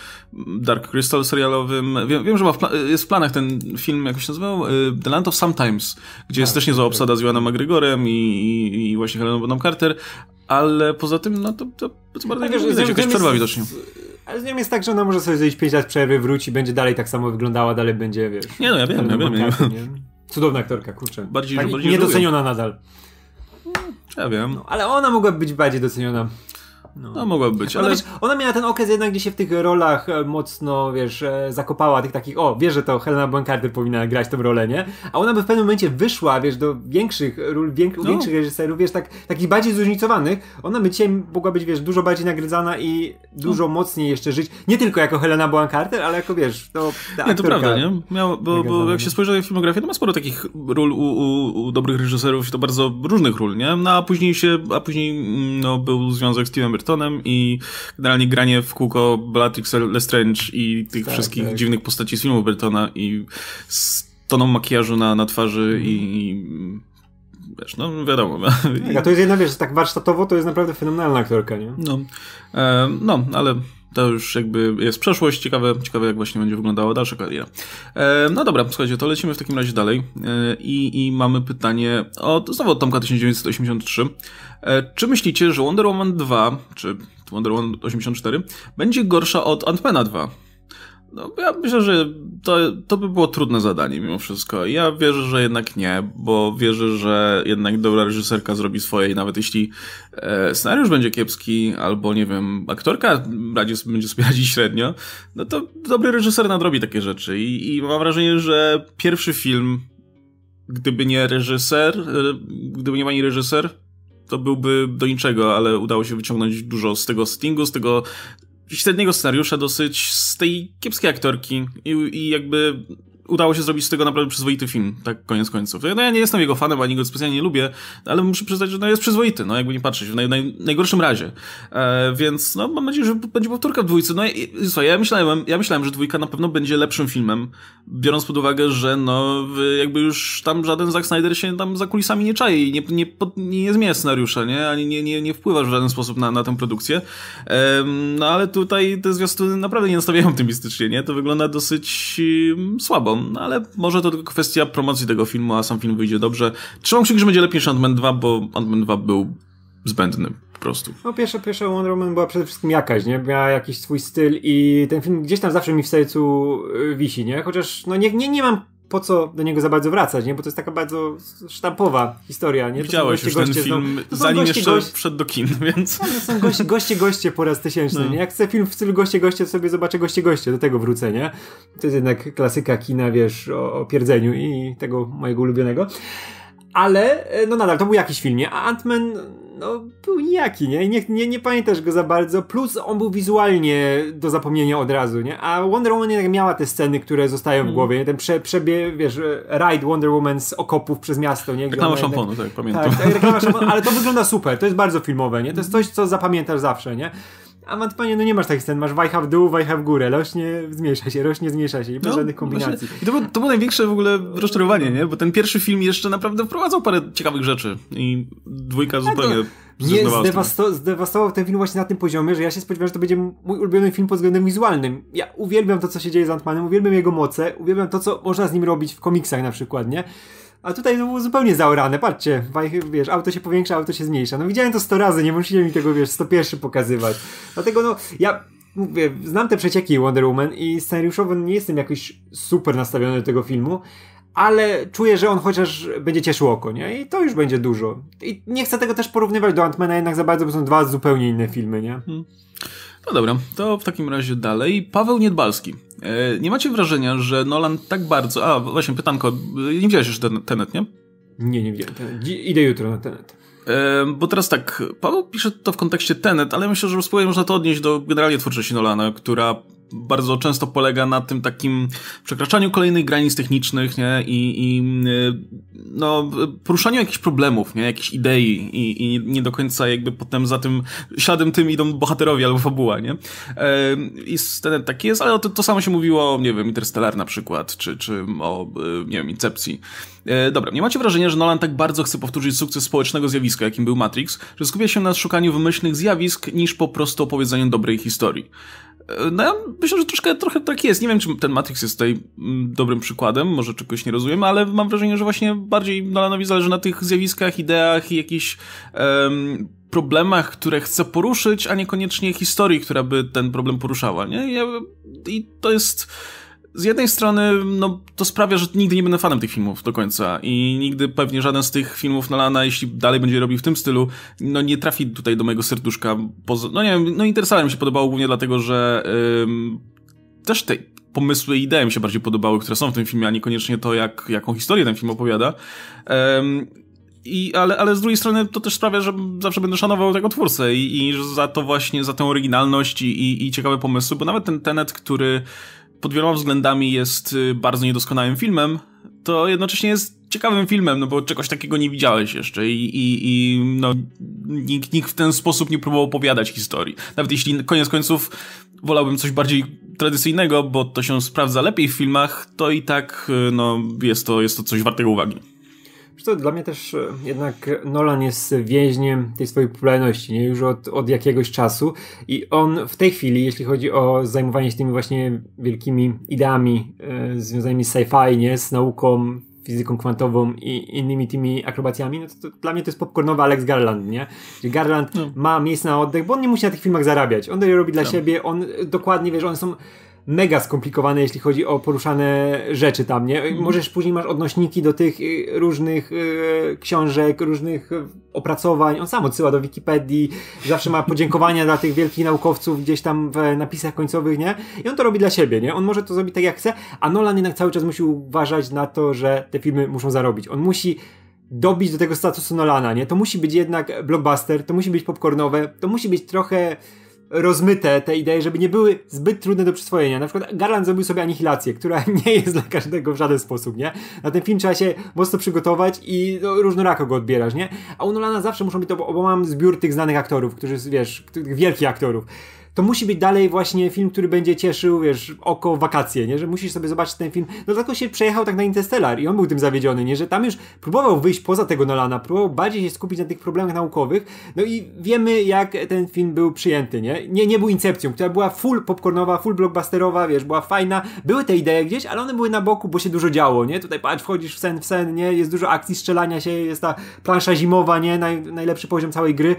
Dark Crystal serialowym, wiem, wiem że w jest w planach ten film, jak się nazywał? E, The Land of Sometimes, gdzie tak, jest też niezła tak. obsada z Joanem McGregorem i, i, i właśnie Heleną Bonham Carter, ale poza tym, no to, to, to bardzo tak, nie widać, jakaś przerwa widocznie. Ale z nią jest tak, że ona może sobie zejść 5 lat przerwy, wróci, będzie dalej tak samo wyglądała, dalej będzie, wiesz... Nie no, ja wiem, ja wiem. Nie. Cudowna aktorka, kurczę. Bardziej, tak, bardziej niedoceniona nadal. Ja wiem. No, ale ona mogłaby być bardziej doceniona. No, no mogłaby być, ale... Ona, wiesz, ona miała ten okres jednak, gdzie się w tych rolach e, mocno, wiesz, e, zakopała, tych takich, o, wiesz, że to Helena Bonham Carter powinna grać tę rolę, nie? A ona by w pewnym momencie wyszła, wiesz, do większych ról, wiek, no. większych reżyserów, wiesz, tak, takich bardziej zróżnicowanych. Ona by dzisiaj mogła być, wiesz, dużo bardziej nagradzana i dużo no. mocniej jeszcze żyć. Nie tylko jako Helena Bonham Carter, ale jako, wiesz, to ta Nie, to prawda, nie? Miał, bo, bo jak się spojrzy na filmografię, to ma sporo takich ról u, u, u dobrych reżyserów to bardzo różnych ról, nie? No, a później się, a później, mm, no, był związek z Steve'em Burtonem i generalnie granie w kółko Bellatrix Lestrange i tych tak, wszystkich tak. dziwnych postaci z filmu Burtona i z toną makijażu na, na twarzy i, i wiesz, no wiadomo. Tak, a to jest jedna, wiesz, tak warsztatowo to jest naprawdę fenomenalna aktorka, nie? No, e, no ale to już jakby jest przeszłość. Ciekawe, ciekawe jak właśnie będzie wyglądała dalsza kariera. E, no dobra, słuchajcie, to lecimy w takim razie dalej. E, i, I mamy pytanie od, znowu od Tomka 1983. E, czy myślicie, że Wonder Woman 2, czy Wonder Woman 84, będzie gorsza od Ant-Mana 2? No, ja myślę, że to, to by było trudne zadanie mimo wszystko. Ja wierzę, że jednak nie, bo wierzę, że jednak dobra reżyserka zrobi swoje i nawet jeśli e, scenariusz będzie kiepski, albo nie wiem, aktorka radzie, będzie sobie radzić średnio, no to dobry reżyser nadrobi takie rzeczy. I, I mam wrażenie, że pierwszy film, gdyby nie reżyser, e, gdyby nie pani reżyser, to byłby do niczego, ale udało się wyciągnąć dużo z tego settingu, z tego średniego scenariusza dosyć, z tej kiepskiej aktorki i, i jakby udało się zrobić z tego naprawdę przyzwoity film, tak koniec końców. No ja nie jestem jego fanem, ani go specjalnie nie lubię, ale muszę przyznać, że no jest przyzwoity, no jakby nie patrzeć, w naj, naj, najgorszym razie. E, więc no mam nadzieję, że będzie powtórka w dwójce. No i słuchaj, ja myślałem, ja myślałem, że dwójka na pewno będzie lepszym filmem, biorąc pod uwagę, że no jakby już tam żaden Zack Snyder się tam za kulisami nie czai i nie, nie, nie, nie zmienia scenariusza, nie? Ani nie, nie, nie wpływa w żaden sposób na, na tę produkcję. E, no ale tutaj te zwiastuny naprawdę nie nastawiają optymistycznie, nie? To wygląda dosyć um, słabo. No ale może to tylko kwestia promocji tego filmu, a sam film wyjdzie dobrze. Trzymam kciuki, że będzie lepiej niż Ant-Man 2, bo Ant-Man 2 był zbędny po prostu. No pierwsza, pierwsza Wonder Woman była przede wszystkim jakaś, nie? Miała jakiś swój styl i ten film gdzieś tam zawsze mi w sercu y, wisi, nie? Chociaż no nie, nie, nie mam po co do niego za bardzo wracać, nie? Bo to jest taka bardzo sztampowa historia, nie? Widziałeś już ten film, zanim jeszcze goście... wszedł do kin, więc... No, są goście, goście, goście po raz tysięczny, no. nie? Jak chcę film w stylu goście, goście, to sobie zobaczę goście, goście, do tego wrócę, nie? To jest jednak klasyka kina, wiesz, o, o pierdzeniu i tego mojego ulubionego. Ale, e, no nadal, to był jakiś film, nie? A Ant-Man no, był nijaki, nie? Nie, nie? nie pamiętasz go za bardzo, plus on był wizualnie do zapomnienia od razu, nie? A Wonder Woman jednak miała te sceny, które zostają w mm. głowie, nie? Ten prze, przebie, wiesz, ride Wonder Woman z okopów przez miasto, nie? Reklama szamponu, tak, pamiętam. Tak, tak reklama szamponu, ale to wygląda super, to jest bardzo filmowe, nie? To jest coś, co zapamiętasz zawsze, nie? A Matpanie, no nie masz takich scen, masz wajcha w dół, wajcha w górę, rośnie, zmniejsza się, rośnie, zmniejsza się i bez no, żadnych kombinacji. I to było, to było największe w ogóle rozczarowanie, nie? Bo ten pierwszy film jeszcze naprawdę wprowadzał parę ciekawych rzeczy i dwójka zupełnie nie zdewasto zdewastował ten film właśnie na tym poziomie, że ja się spodziewałem, że to będzie mój ulubiony film pod względem wizualnym. Ja uwielbiam to, co się dzieje z Antmanem, uwielbiam jego moce, uwielbiam to, co można z nim robić w komiksach na przykład, nie? A tutaj to było zupełnie zaorane. Patrzcie, wiesz, auto się powiększa, auto się zmniejsza. No widziałem to 100 razy, nie musicie mi tego, wiesz, 101 pokazywać. Dlatego no, ja mówię, znam te przecieki Wonder Woman i scenariuszowo nie jestem jakoś super nastawiony do tego filmu, ale czuję, że on chociaż będzie cieszył oko, nie? I to już będzie dużo. I nie chcę tego też porównywać do Antmana jednak za bardzo, bo są dwa zupełnie inne filmy, nie? Hmm. No dobra, to w takim razie dalej. Paweł Niedbalski. E, nie macie wrażenia, że Nolan tak bardzo... A, właśnie pytanko, nie widziałeś jeszcze ten, Tenet, nie? Nie, nie widziałem. Tenet. Idę jutro na Tenet. E, bo teraz tak, Paweł pisze to w kontekście Tenet, ale myślę, że spokojnie można to odnieść do generalnie twórczości Nolana, która bardzo często polega na tym takim przekraczaniu kolejnych granic technicznych, nie? I, i no, poruszaniu jakichś problemów, nie? Jakichś idei i, i nie do końca jakby potem za tym, śladem tym idą bohaterowie albo fabuła, nie? I ten taki jest, ale to, to samo się mówiło, nie wiem, Interstellar na przykład, czy, czy o, nie wiem, Incepcji. Dobra, nie macie wrażenia, że Nolan tak bardzo chce powtórzyć sukces społecznego zjawiska, jakim był Matrix, że skupia się na szukaniu wymyślnych zjawisk, niż po prostu opowiedzeniu dobrej historii. E, no ja myślę, że troszkę, trochę tak jest. Nie wiem, czy ten Matrix jest tutaj mm, dobrym przykładem, może czegoś nie rozumiem, ale mam wrażenie, że właśnie bardziej Nolanowi zależy na tych zjawiskach, ideach i jakichś um, problemach, które chce poruszyć, a niekoniecznie historii, która by ten problem poruszała, nie? I to jest z jednej strony, no, to sprawia, że nigdy nie będę fanem tych filmów do końca i nigdy pewnie żaden z tych filmów Nolana, jeśli dalej będzie robił w tym stylu, no nie trafi tutaj do mojego serduszka. Poza, no nie wiem, no Interstellar mi się podobało głównie dlatego, że ym, też te pomysły i idee mi się bardziej podobały, które są w tym filmie, a niekoniecznie to, jak, jaką historię ten film opowiada. Ym, i, ale, ale z drugiej strony to też sprawia, że zawsze będę szanował tego twórcę i, i za to właśnie, za tę oryginalność i, i, i ciekawe pomysły, bo nawet ten Tenet, który pod wieloma względami jest y, bardzo niedoskonałym filmem, to jednocześnie jest ciekawym filmem, no bo czegoś takiego nie widziałeś jeszcze i, i, i no, nikt, nikt w ten sposób nie próbował opowiadać historii. Nawet jeśli koniec końców wolałbym coś bardziej tradycyjnego, bo to się sprawdza lepiej w filmach, to i tak y, no, jest, to, jest to coś wartego uwagi. To dla mnie też e, jednak Nolan jest więźniem tej swojej popularności, nie? Już od, od jakiegoś czasu i on w tej chwili, jeśli chodzi o zajmowanie się tymi właśnie wielkimi ideami e, związanymi z sci-fi, nie? Z nauką, fizyką kwantową i innymi tymi akrobacjami, no to, to dla mnie to jest popcornowy Alex Garland, nie? Garland no. ma miejsce na oddech, bo on nie musi na tych filmach zarabiać. On to robi dla no. siebie, on dokładnie, wiesz, one są mega skomplikowane, jeśli chodzi o poruszane rzeczy tam, nie? Mhm. Możesz później masz odnośniki do tych y, różnych y, książek, różnych y, opracowań. On sam odsyła do Wikipedii, zawsze ma podziękowania dla tych wielkich naukowców gdzieś tam w napisach końcowych, nie? I on to robi dla siebie, nie? On może to zrobić tak jak chce, a Nolan jednak cały czas musi uważać na to, że te filmy muszą zarobić. On musi dobić do tego statusu Nolana, nie? To musi być jednak blockbuster, to musi być popcornowe, to musi być trochę rozmyte te idee, żeby nie były zbyt trudne do przyswojenia. Na przykład Garland zrobił sobie anihilację, która nie jest dla każdego w żaden sposób, nie? Na ten film trzeba się mocno przygotować i no, różnorako go odbierasz, nie? A u Nolana zawsze muszą być to, bo mam zbiór tych znanych aktorów, którzy, wiesz, tych wielkich aktorów to musi być dalej właśnie film, który będzie cieszył, wiesz, oko wakacje, nie? Że musisz sobie zobaczyć ten film. No dlatego się przejechał tak na Interstellar i on był tym zawiedziony, nie? Że tam już próbował wyjść poza tego Nolana, próbował bardziej się skupić na tych problemach naukowych, no i wiemy, jak ten film był przyjęty, nie? Nie, nie był Incepcją, która była full popcornowa, full blockbusterowa, wiesz, była fajna, były te idee gdzieś, ale one były na boku, bo się dużo działo, nie? Tutaj patrz, wchodzisz w sen w sen, nie? Jest dużo akcji, strzelania się, jest ta plansza zimowa, nie? Naj, najlepszy poziom całej gry.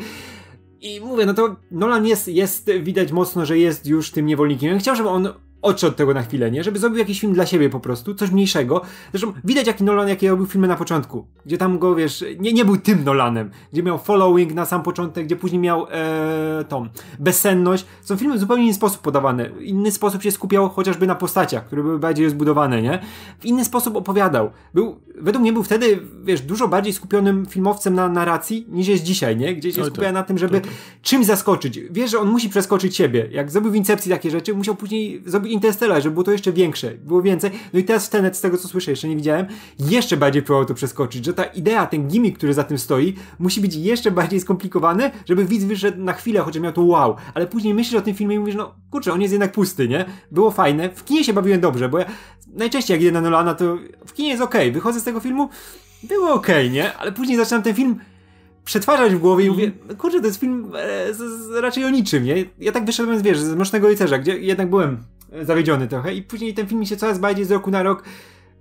I mówię, no to Nolan jest, jest widać mocno, że jest już tym niewolnikiem. Ja chciał, żeby on odszedł od tego na chwilę, nie? Żeby zrobił jakiś film dla siebie po prostu, coś mniejszego. Zresztą widać jaki Nolan, jakie robił filmy na początku, gdzie tam go, wiesz, nie, nie był tym Nolanem, gdzie miał following na sam początek, gdzie później miał e, tą bezsenność. Są filmy w zupełnie inny sposób podawane. Inny sposób się skupiał chociażby na postaciach, które były bardziej rozbudowane, nie? W inny sposób opowiadał. Był, według mnie był wtedy, wiesz, dużo bardziej skupionym filmowcem na narracji, niż jest dzisiaj, nie? Gdzie się skupia na tym, żeby czymś zaskoczyć. Wiesz, że on musi przeskoczyć siebie. Jak zrobił w Incepcji takie rzeczy, musiał później zrobić Interstellar, żeby było to jeszcze większe, było więcej. No i teraz Tenet, z tego co słyszę, jeszcze nie widziałem, jeszcze bardziej próbował to przeskoczyć, że ta idea, ten gimmick, który za tym stoi, musi być jeszcze bardziej skomplikowany, żeby widz wyszedł na chwilę, chociaż miał to wow, ale później myślisz o tym filmie i mówisz, no kurczę, on jest jednak pusty, nie? Było fajne, w kinie się bawiłem dobrze, bo ja najczęściej jak idę na Nolana, to w kinie jest ok, wychodzę z tego filmu, było ok, nie? Ale później zaczynam ten film przetwarzać w głowie i mówię, mhm. kurczę, to jest film e, z, z, raczej o niczym, nie? Ja tak wyszedłem, wiesz, z Mrocznego Rycerza, gdzie jednak byłem zawiedziony trochę i później ten film mi się coraz bardziej z roku na rok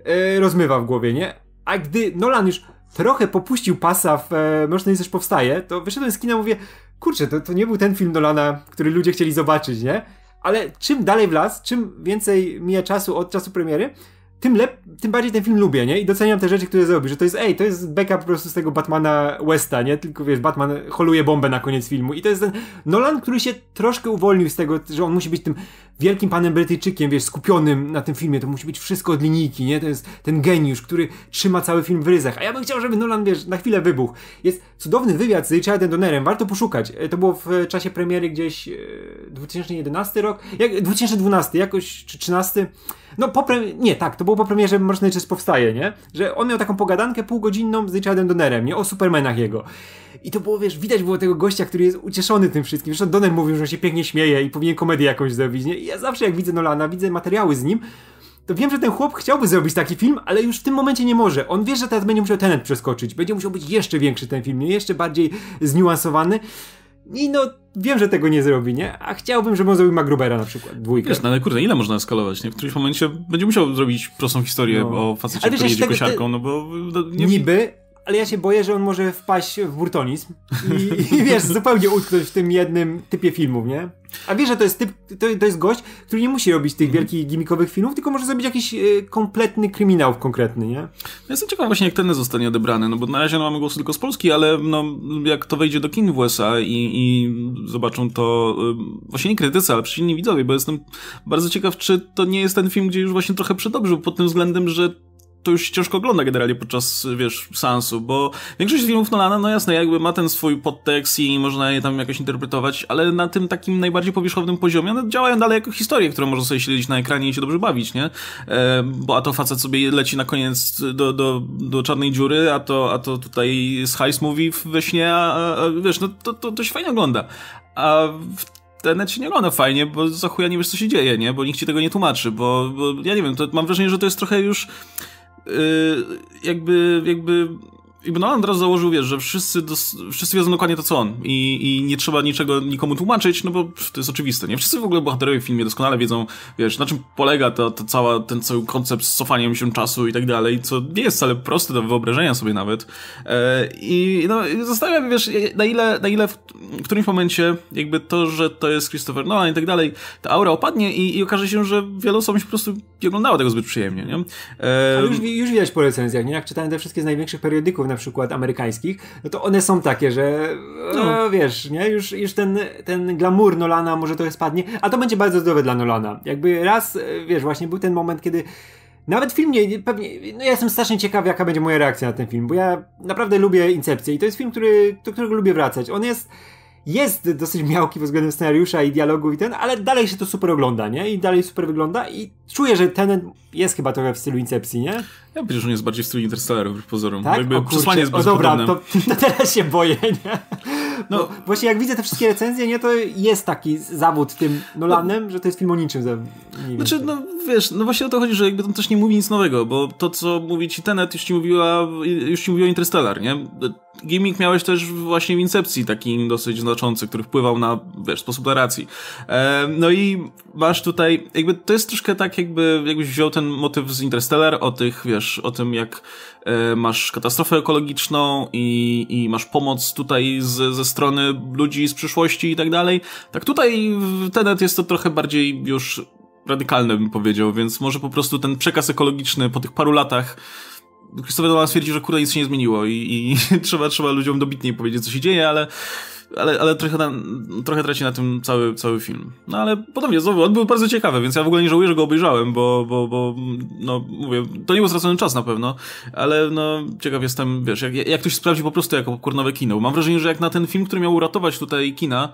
e, rozmywa w głowie, nie? A gdy Nolan już trochę popuścił pasa w e, Mroczny Powstaje, to wyszedłem z kina i mówię, kurczę, to, to nie był ten film Nolana, który ludzie chcieli zobaczyć, nie? Ale czym dalej w las, czym więcej mija czasu od czasu premiery, tym, lep, tym bardziej ten film lubię, nie? I doceniam te rzeczy, które zrobi, że to jest, ej, to jest beka po prostu z tego Batmana Westa, nie? Tylko wiesz, Batman holuje bombę na koniec filmu. I to jest ten Nolan, który się troszkę uwolnił z tego, że on musi być tym wielkim panem Brytyjczykiem, wiesz, skupionym na tym filmie. To musi być wszystko od linijki, nie? To jest ten geniusz, który trzyma cały film w ryzach. A ja bym chciał, żeby Nolan, wiesz, na chwilę wybuchł. Jest cudowny wywiad z Richardem Donnerem, warto poszukać. E, to było w czasie premiery gdzieś 2011 e, rok, jak, 2012 jakoś, czy 13 no po nie, tak, to było po premierze Mroczny Czas Powstaje, nie? Że on miał taką pogadankę półgodzinną z Richardem Donnerem, nie? O Supermanach jego. I to było, wiesz, widać było tego gościa, który jest ucieszony tym wszystkim. Zresztą Donner mówił, że on się pięknie śmieje i powinien komedię jakąś zrobić, nie? I ja zawsze jak widzę Nolana, widzę materiały z nim, to wiem, że ten chłop chciałby zrobić taki film, ale już w tym momencie nie może. On wie, że teraz będzie musiał Tenet przeskoczyć. Będzie musiał być jeszcze większy ten film, nie? jeszcze bardziej zniuansowany. I no, wiem, że tego nie zrobi, nie? A chciałbym, żeby on zrobił Magrubera na przykład, dwójkę. Wiesz, no ale kurde, ile można eskalować, nie? W którymś momencie będzie musiał zrobić prostą historię no. o facecie, który jedzie kosiarką, no bo... No, nie... Niby, ale ja się boję, że on może wpaść w burtonizm i, i wiesz, zupełnie utknąć w tym jednym typie filmów, nie? A wiesz, że to jest typ, to, to jest gość, który nie musi robić tych mm. wielkich gimmikowych filmów, tylko może zrobić jakiś y, kompletny kryminał konkretny, nie? Ja jestem ciekaw właśnie, jak ten zostanie odebrany, no bo na razie no, mamy głosy tylko z Polski, ale no, jak to wejdzie do kin w USA i, i zobaczą to y, właśnie nie krytycy, ale przeciwni widzowie, bo jestem bardzo ciekaw, czy to nie jest ten film, gdzie już właśnie trochę przedobrzył pod tym względem, że to już ciężko ogląda generalnie podczas, wiesz, seansu, bo większość filmów Nolana, no jasne, jakby ma ten swój podtekst i można je tam jakoś interpretować, ale na tym takim najbardziej powierzchownym poziomie one działają dalej jako historie, które można sobie śledzić na ekranie i się dobrze bawić, nie? E, bo a to facet sobie leci na koniec do, do, do czarnej dziury, a to, a to tutaj z Heist mówi we śnie, a, a, wiesz, no to, to, to się fajnie ogląda. A w się nie ogląda fajnie, bo za chuja nie wiesz, co się dzieje, nie? Bo nikt ci tego nie tłumaczy, bo, bo ja nie wiem, to mam wrażenie, że to jest trochę już jakby, jakby jakby Nolan od razu założył, wiesz, że wszyscy, dos, wszyscy wiedzą dokładnie to, co on I, i nie trzeba niczego nikomu tłumaczyć, no bo to jest oczywiste, nie? Wszyscy w ogóle bohaterowie w filmie doskonale wiedzą, wiesz, na czym polega to cała, ten cały koncept z cofaniem się czasu i tak dalej, co nie jest wcale proste do wyobrażenia sobie nawet. E, I no, zastanawiam wiesz, na ile, na ile w, w którymś momencie jakby to, że to jest Christopher Nolan i tak dalej, ta aura opadnie i, i okaże się, że wielu osobom się po prostu nie oglądało tego zbyt przyjemnie, nie? E, Ale już, już widać po recenzjach, nie? Jak czytałem te wszystkie z największych periodyków na przykład amerykańskich, no to one są takie, że no. wiesz, nie? Już, już ten, ten glamour Nolana może trochę spadnie, a to będzie bardzo zdrowe dla Nolana. Jakby raz, wiesz, właśnie był ten moment, kiedy nawet film nie, pewnie, no ja jestem strasznie ciekaw, jaka będzie moja reakcja na ten film, bo ja naprawdę lubię Incepcję i to jest film, który, do którego lubię wracać. On jest jest dosyć miałki pod względem scenariusza i dialogu i ten, ale dalej się to super ogląda, nie? I dalej super wygląda i czuję, że ten jest chyba trochę w stylu Incepcji, nie? Ja myślę, że on jest bardziej w stylu Interstellar, w pozorom. Tak? Jakby o, przesłanie jest o dobra, to, to, teraz się boję, nie? No. Bo właśnie jak widzę te wszystkie recenzje, nie, to jest taki zawód tym Nolanem, no. że to jest film o niczym. Za, nie znaczy, no wiesz, no właśnie o to chodzi, że jakby on też nie mówi nic nowego, bo to, co mówi ci Tenet, już ci mówiła, już ci mówiła Interstellar, nie? Gimmick miałeś też właśnie w Incepcji taki dosyć znaczący, który wpływał na, wiesz, sposób narracji. E, no i masz tutaj, jakby to jest troszkę tak, jakby jakbyś wziął ten motyw z Interstellar o tych, wiesz, o tym jak e, masz katastrofę ekologiczną i, i masz pomoc tutaj z, ze strony ludzi z przyszłości i tak dalej. Tak tutaj w Tenet jest to trochę bardziej już radykalne bym powiedział, więc może po prostu ten przekaz ekologiczny po tych paru latach Christopher Nolan stwierdzi, że kurde nic się nie zmieniło i, i trzeba, trzeba ludziom dobitniej powiedzieć, co się dzieje, ale ale, ale trochę, na, trochę traci na tym cały, cały film. No ale podobnie, znowu, on był bardzo ciekawy, więc ja w ogóle nie żałuję, że go obejrzałem, bo, bo, bo no mówię, to nie był stracony czas na pewno, ale no ciekaw jestem, wiesz, jak, jak to sprawdzi po prostu jako kurnowe kino. Mam wrażenie, że jak na ten film, który miał uratować tutaj kina,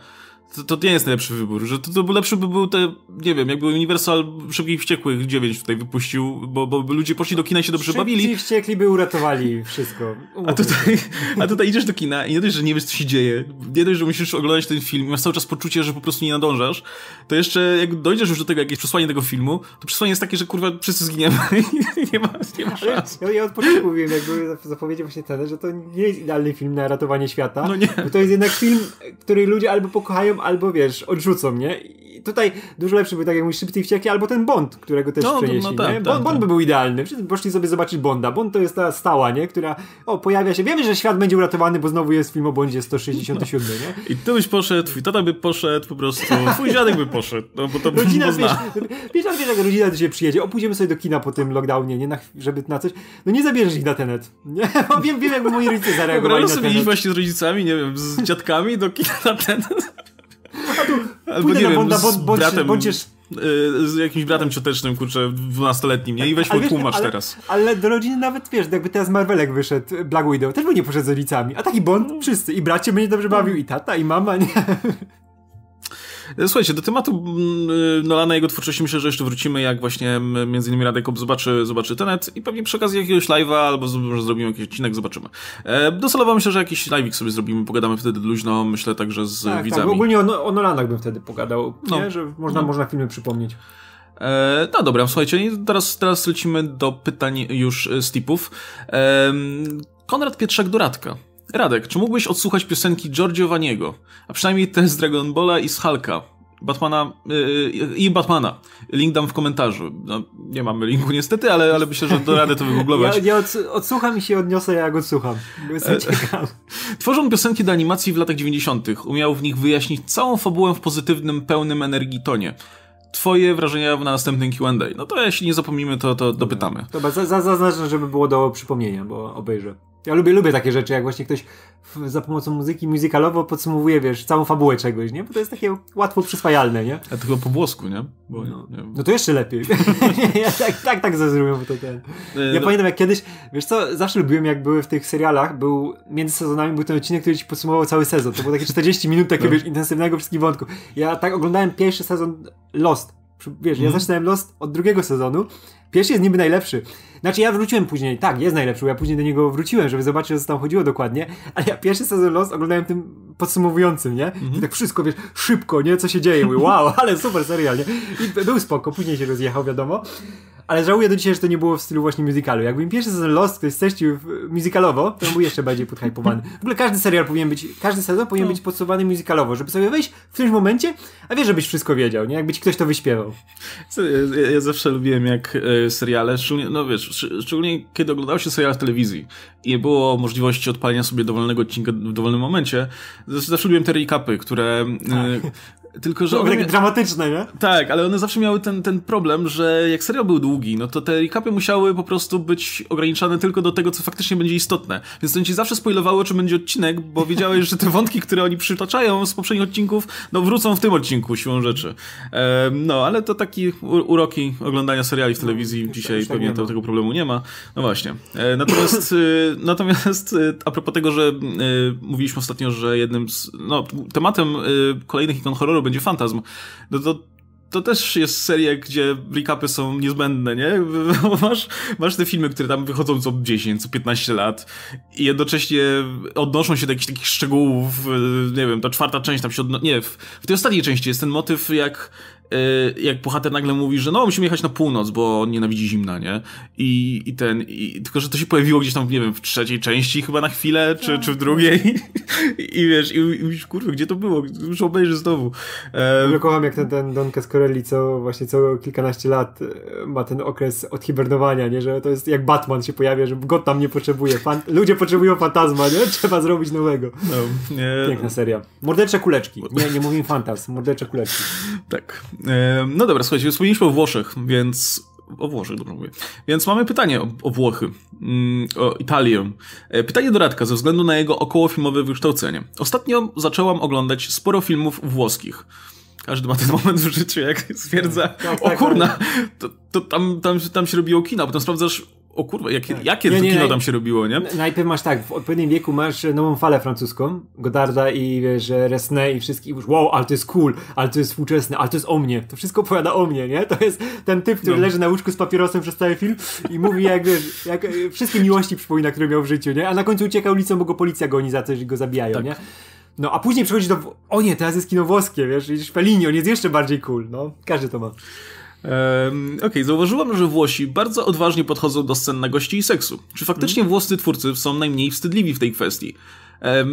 to, to nie jest najlepszy wybór, że to, to lepszy by był te, nie wiem, jakby Universal Szybkich Wściekłych 9 tutaj wypuścił, bo, bo ludzie poszli do kina i się dobrze Szybki bawili. Szybki Wściekli by uratowali wszystko. A tutaj, a tutaj idziesz do kina i nie dość, że nie wiesz co się dzieje, nie dość, że musisz oglądać ten film i masz cały czas poczucie, że po prostu nie nadążasz, to jeszcze jak dojdziesz już do tego jakieś przesłanie tego filmu, to przesłanie jest takie, że kurwa wszyscy zginiemy i nie ma, nie ma szans. Ja, ja od początku mówiłem, jakby zapowiedział właśnie ten, że to nie jest idealny film na ratowanie świata, no nie. bo to jest jednak film, który ludzie albo pokochają, albo wiesz, odrzucą, nie? tutaj dużo lepszy był, tak jak mówisz, Szybcy i Wściekli, albo ten Bond, którego też no, przenieśli, no, tak, nie? Bond, tak, Bond tak. by był idealny. Poszli sobie zobaczyć Bonda. Bond to jest ta stała, nie? Która, o, pojawia się. Wiemy, że świat będzie uratowany, bo znowu jest film o Bondzie 167, nie? I ty byś poszedł, twój tata by poszedł po prostu, twój dziadek by poszedł, no bo to rodzina, bo wiesz, wiesz, ale wiesz, jak rodzina do ciebie przyjedzie, opójdziemy sobie do kina po tym lockdownie, nie? Na, żeby na coś, no nie zabierzesz ich na tenet, nie? Bo wiem, wiem, jakby moi rodzice zareagowali na sobie iść właśnie z rodzicami, nie wiem, z dziadkami do kina na tenet. A tu Albo nie wiem, Bonda, z bratem, bądź, z jakimś bratem ciotecznym, kurczę, dwunastoletnim, nie? I weź mu tłumacz ale, teraz. Ale do rodziny nawet, wiesz, jakby teraz Marvelek wyszedł, Black Widow, też by nie poszedł z rodzicami. A taki Bond, wszyscy. I bracie będzie dobrze bawił, i tata, i mama, nie? Słuchajcie, do tematu mm, Nolana i jego twórczości myślę, że jeszcze wrócimy, jak właśnie między innymi Radek zobaczy, zobaczy Tenet i pewnie przy okazji jakiegoś live'a albo może zrobimy jakiś odcinek, zobaczymy. E, docelowo myślę, że jakiś live'ik sobie zrobimy, pogadamy wtedy luźno, myślę także z tak, tak widzami. Tak, ogólnie o, o Nolanach bym wtedy pogadał, no. nie? że można, no. można filmy przypomnieć. E, no dobra, słuchajcie, teraz, teraz lecimy do pytań już z tipów. E, Konrad Pietrzak Doradka. Radek, czy mógłbyś odsłuchać piosenki Giorgio Vaniego, a przynajmniej te z Dragon Balla i z Hulka, Batmana yy, i Batmana. Link dam w komentarzu. No, nie mamy linku niestety, ale, ale myślę, że do rady to wygooglować. Ja, ja odsłucham i się odniosę, jak odsłucham. Jestem e, ciekaw. Tworzą piosenki do animacji w latach 90. Umiał w nich wyjaśnić całą fabułę w pozytywnym, pełnym energii tonie. Twoje wrażenia w następnym Q&A. No to jeśli nie zapomnimy, to, to dopytamy. Dobra, zaznaczę, żeby było do przypomnienia, bo obejrzę. Ja lubię, lubię takie rzeczy, jak właśnie ktoś za pomocą muzyki muzykalowo podsumowuje, wiesz, całą fabułę czegoś, nie? Bo to jest takie łatwo przyswajalne, nie? A tylko po włosku, nie? Bo, no. nie no to jeszcze lepiej. ja tak, tak, tak zazrumiam, to ten. Ja no. pamiętam jak kiedyś, wiesz co, zawsze lubiłem jak były w tych serialach, był, między sezonami był ten odcinek, który ci podsumował cały sezon. To było takie 40 minut takiego, no. wiesz, intensywnego wszystkich wątków. Ja tak oglądałem pierwszy sezon Lost. Wiesz, mm. ja zaczynałem Lost od drugiego sezonu. Pierwszy jest niby najlepszy. Znaczy ja wróciłem później, tak, jest najlepszy, ja później do niego wróciłem, żeby zobaczyć, co tam chodziło dokładnie, ale ja pierwszy sezon Lost oglądałem tym podsumowującym, nie? Mhm. I tak wszystko, wiesz, szybko, nie? Co się dzieje? Mówię, wow, ale super serial, nie? I był spoko, później się rozjechał, wiadomo. Ale żałuję do dzisiaj, że to nie było w stylu właśnie musicalu. Jakby mi pierwszy sezon Lost ktoś streścił musicalowo, to był jeszcze bardziej podhypowany. W ogóle każdy serial powinien być, każdy sezon powinien no. być podsumowany musicalowo, żeby sobie wejść w którymś momencie, a wiesz, żebyś wszystko wiedział, nie? Jakby ci ktoś to wyśpiewał. Ja, ja zawsze lubiłem jak e, seriale, no wiesz, szczególnie kiedy oglądało się serial w telewizji i nie było możliwości odpalenia sobie dowolnego odcinka w dowolnym momencie, zawsze lubiłem te recapy, które... Tak. Tylko, że. To one... takie dramatyczne, nie? Tak, ale one zawsze miały ten, ten problem, że jak serial był długi, no to te recapy musiały po prostu być ograniczane tylko do tego, co faktycznie będzie istotne. Więc to ci zawsze spoilowało, czy będzie odcinek, bo wiedziałeś, że te wątki, które oni przytaczają z poprzednich odcinków, no wrócą w tym odcinku siłą rzeczy. E, no, ale to taki uroki oglądania seriali w telewizji. No, Dzisiaj tak pewnie to, tego problemu nie ma. No właśnie. E, natomiast, e, natomiast e, a propos tego, że e, mówiliśmy ostatnio, że jednym z. No, tematem e, kolejnych ikon horroru będzie fantazm, no to to też jest seria, gdzie recapy są niezbędne, nie? Masz, masz te filmy, które tam wychodzą co 10, co 15 lat i jednocześnie odnoszą się do jakichś takich szczegółów, nie wiem, ta czwarta część tam się odnosi, nie, w, w tej ostatniej części jest ten motyw, jak Y, jak bohater nagle mówi, że no musimy jechać na północ, bo on nienawidzi zimna, nie? I, i ten, i, tylko że to się pojawiło gdzieś tam, nie wiem, w trzeciej części chyba na chwilę, czy, tak. czy w drugiej I, i wiesz, i, i kurwa, gdzie to było? Już obejrzę znowu. Um, ja kocham jak ten, ten Don Cascorelli, co właśnie co kilkanaście lat e, ma ten okres odhibernowania, nie? Że to jest jak Batman się pojawia, że tam nie potrzebuje. Fan ludzie potrzebują fantazma, nie? Trzeba zrobić nowego. No, nie. Piękna seria. Mordercze kuleczki. Nie, nie mówimy fantaz, mordercze kuleczki. Tak. No dobra, słuchajcie, wspomnieliśmy o Włoszech, więc o Włoszech, dobrze mówię. Więc mamy pytanie o, o Włochy, mm, o Italię. E, pytanie do Radka ze względu na jego okołofilmowe wykształcenie. Ostatnio zaczęłam oglądać sporo filmów włoskich. Każdy ma ten moment w życiu, jak stwierdza, tak, tak, o tak, kurna, tak. to, to tam, tam, tam się robiło kino, potem sprawdzasz, o kurwa, jakie, tak. jakie nie, nie, kino tam się robiło, nie? Najpierw masz tak, w odpowiednim wieku masz nową falę francuską, Godarda i wiesz, Resnay i wszystkich, już wow, ale to jest cool, ale to jest współczesne, ale to jest o mnie, to wszystko opowiada o mnie, nie? To jest ten typ, który no. leży na łóżku z papierosem przez cały film i mówi jak, wiesz, jak e, wszystkie miłości przypomina, które miał w życiu, nie? A na końcu ucieka ulicą, bo go policja goni za coś i go zabijają, tak. nie? No, a później przychodzi do... O nie, teraz jest kino włoskie, wiesz, i Fellini, on jest jeszcze bardziej cool, no. Każdy to ma. Okej, okay, zauważyłam, że Włosi bardzo odważnie podchodzą do scen nagości i seksu. Czy faktycznie hmm. włoscy twórcy są najmniej wstydliwi w tej kwestii?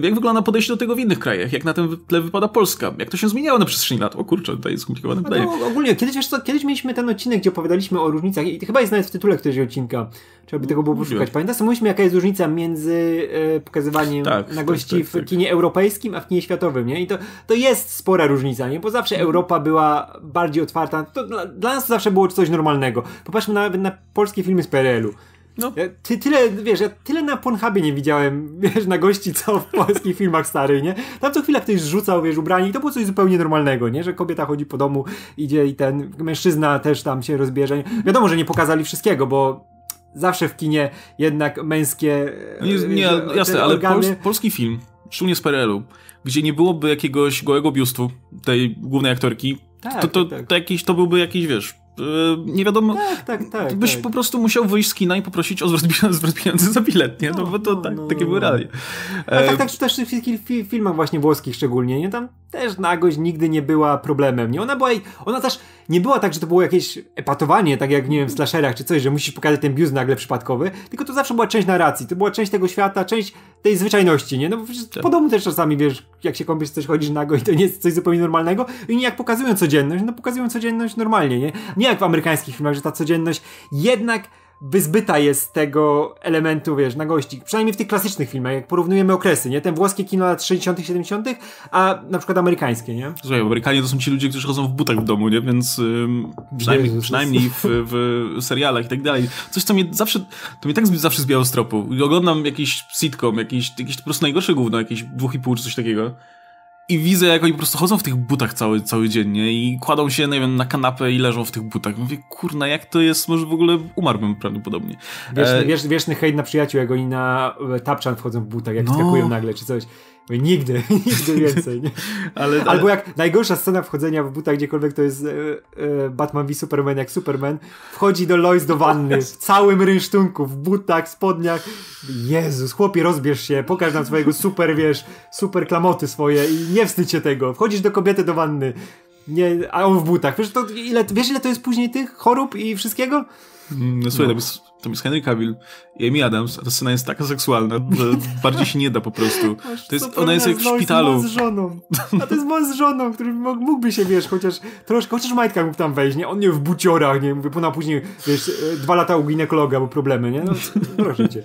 Jak wygląda podejście do tego w innych krajach? Jak na tym tle wypada Polska? Jak to się zmieniało na przestrzeni lat? O kurczę, to jest skomplikowane no pytanie. No, ogólnie, kiedyś, wiesz co, kiedyś mieliśmy ten odcinek, gdzie opowiadaliśmy o różnicach i chyba jest nawet w tytule któregoś odcinka. Trzeba by tego było poszukać. Pamiętasz, mówiliśmy, jaka jest różnica między e, pokazywaniem tak, nagości tak, tak, w kinie europejskim, a w kinie światowym, nie? I to, to jest spora różnica, nie? Bo zawsze Europa była bardziej otwarta. To dla, dla nas to zawsze było coś normalnego. Popatrzmy nawet na polskie filmy z PRL-u. No. Ja, ty, tyle, wiesz, ja tyle na Pornhubie nie widziałem, wiesz, na gości, co w polskich filmach starych, nie? Tam co chwilę ktoś rzucał, wiesz, ubrani i to było coś zupełnie normalnego, nie? Że kobieta chodzi po domu, idzie i ten mężczyzna też tam się rozbierze. Wiadomo, że nie pokazali wszystkiego, bo zawsze w kinie jednak męskie... No nie, nie jasne, ale organy... polski film, szczególnie z PRL-u, gdzie nie byłoby jakiegoś gołego biustu tej głównej aktorki, tak, to, to, tak. to, jakiś, to byłby jakiś, wiesz, E, nie wiadomo. Tak, tak, tak. Byś tak. po prostu musiał wyjść z kina i poprosić o zwrot pieniędzy za bilet, nie? No, no bo to no, tak, no, takie no. były realia. Ale tak, e, tak, też w tych filmach właśnie włoskich szczególnie, nie? Tam też nagość nigdy nie była problemem, nie? Ona była, ona też nie była tak, że to było jakieś epatowanie, tak jak, nie wiem, w slasherach czy coś, że musisz pokazać ten biust nagle przypadkowy, tylko to zawsze była część narracji, to była część tego świata, część tej zwyczajności, nie? No bo przecież tak. po domu też czasami, wiesz, jak się kąpiesz, coś chodzisz nago i to nie jest coś zupełnie normalnego i nie jak pokazują codzienność, no pokazują codzienność normalnie, nie? Nie jak w amerykańskich filmach, że ta codzienność jednak wyzbyta jest tego elementu, wiesz, na gości. Przynajmniej w tych klasycznych filmach, jak porównujemy okresy, nie? Ten włoskie kino lat 60 70 a na przykład amerykańskie, nie? Słuchaj, Amerykanie to są ci ludzie, którzy chodzą w butach w domu, nie? Więc ym, przynajmniej, Jezus, przynajmniej w, w serialach i tak dalej. Coś, co mnie zawsze, to mnie tak zawsze zbijało z tropu. Oglądam jakiś sitcom, jakiś, jakiś po prostu najgorsze gówno, jakieś dwóch i pół czy coś takiego i widzę, jak oni po prostu chodzą w tych butach cały, cały dzień, nie? I kładą się, nie wiem, na kanapę i leżą w tych butach. Mówię, kurna, jak to jest? Może w ogóle umarłbym prawdopodobnie. Wieczny, e... wiesz, wieczny hejt na przyjaciół, jak oni na tapczan wchodzą w butach, jak no. wskakują nagle, czy coś. Nigdy, nigdy więcej. Nie? ale, ale... Albo jak najgorsza scena wchodzenia w butach gdziekolwiek to jest e, e, Batman v Superman, jak Superman wchodzi do Lois do wanny w całym rynsztunku, w butach, spodniach. Jezus, chłopie, rozbierz się, pokaż nam swojego super, wiesz, super klamoty swoje i nie wstydź się tego. Wchodzisz do kobiety do wanny, nie, a on w butach. Wiesz, to, ile, wiesz ile to jest później tych chorób i wszystkiego? Mm, no słuchaj, no. Tam jest Henry Cavill i Amy Adams, a ta scena jest taka seksualna, że bardziej się nie da po prostu. To jest, ona jest jak w szpitalu. z żoną. A to jest mąż z żoną, który mógłby się, wiesz, chociaż troszkę, chociaż majtka mógł tam wejść, nie? On nie w buciorach, nie? Mówię, później, wiesz, e, dwa lata u ginekologa, bo problemy, nie? No, proszę cię.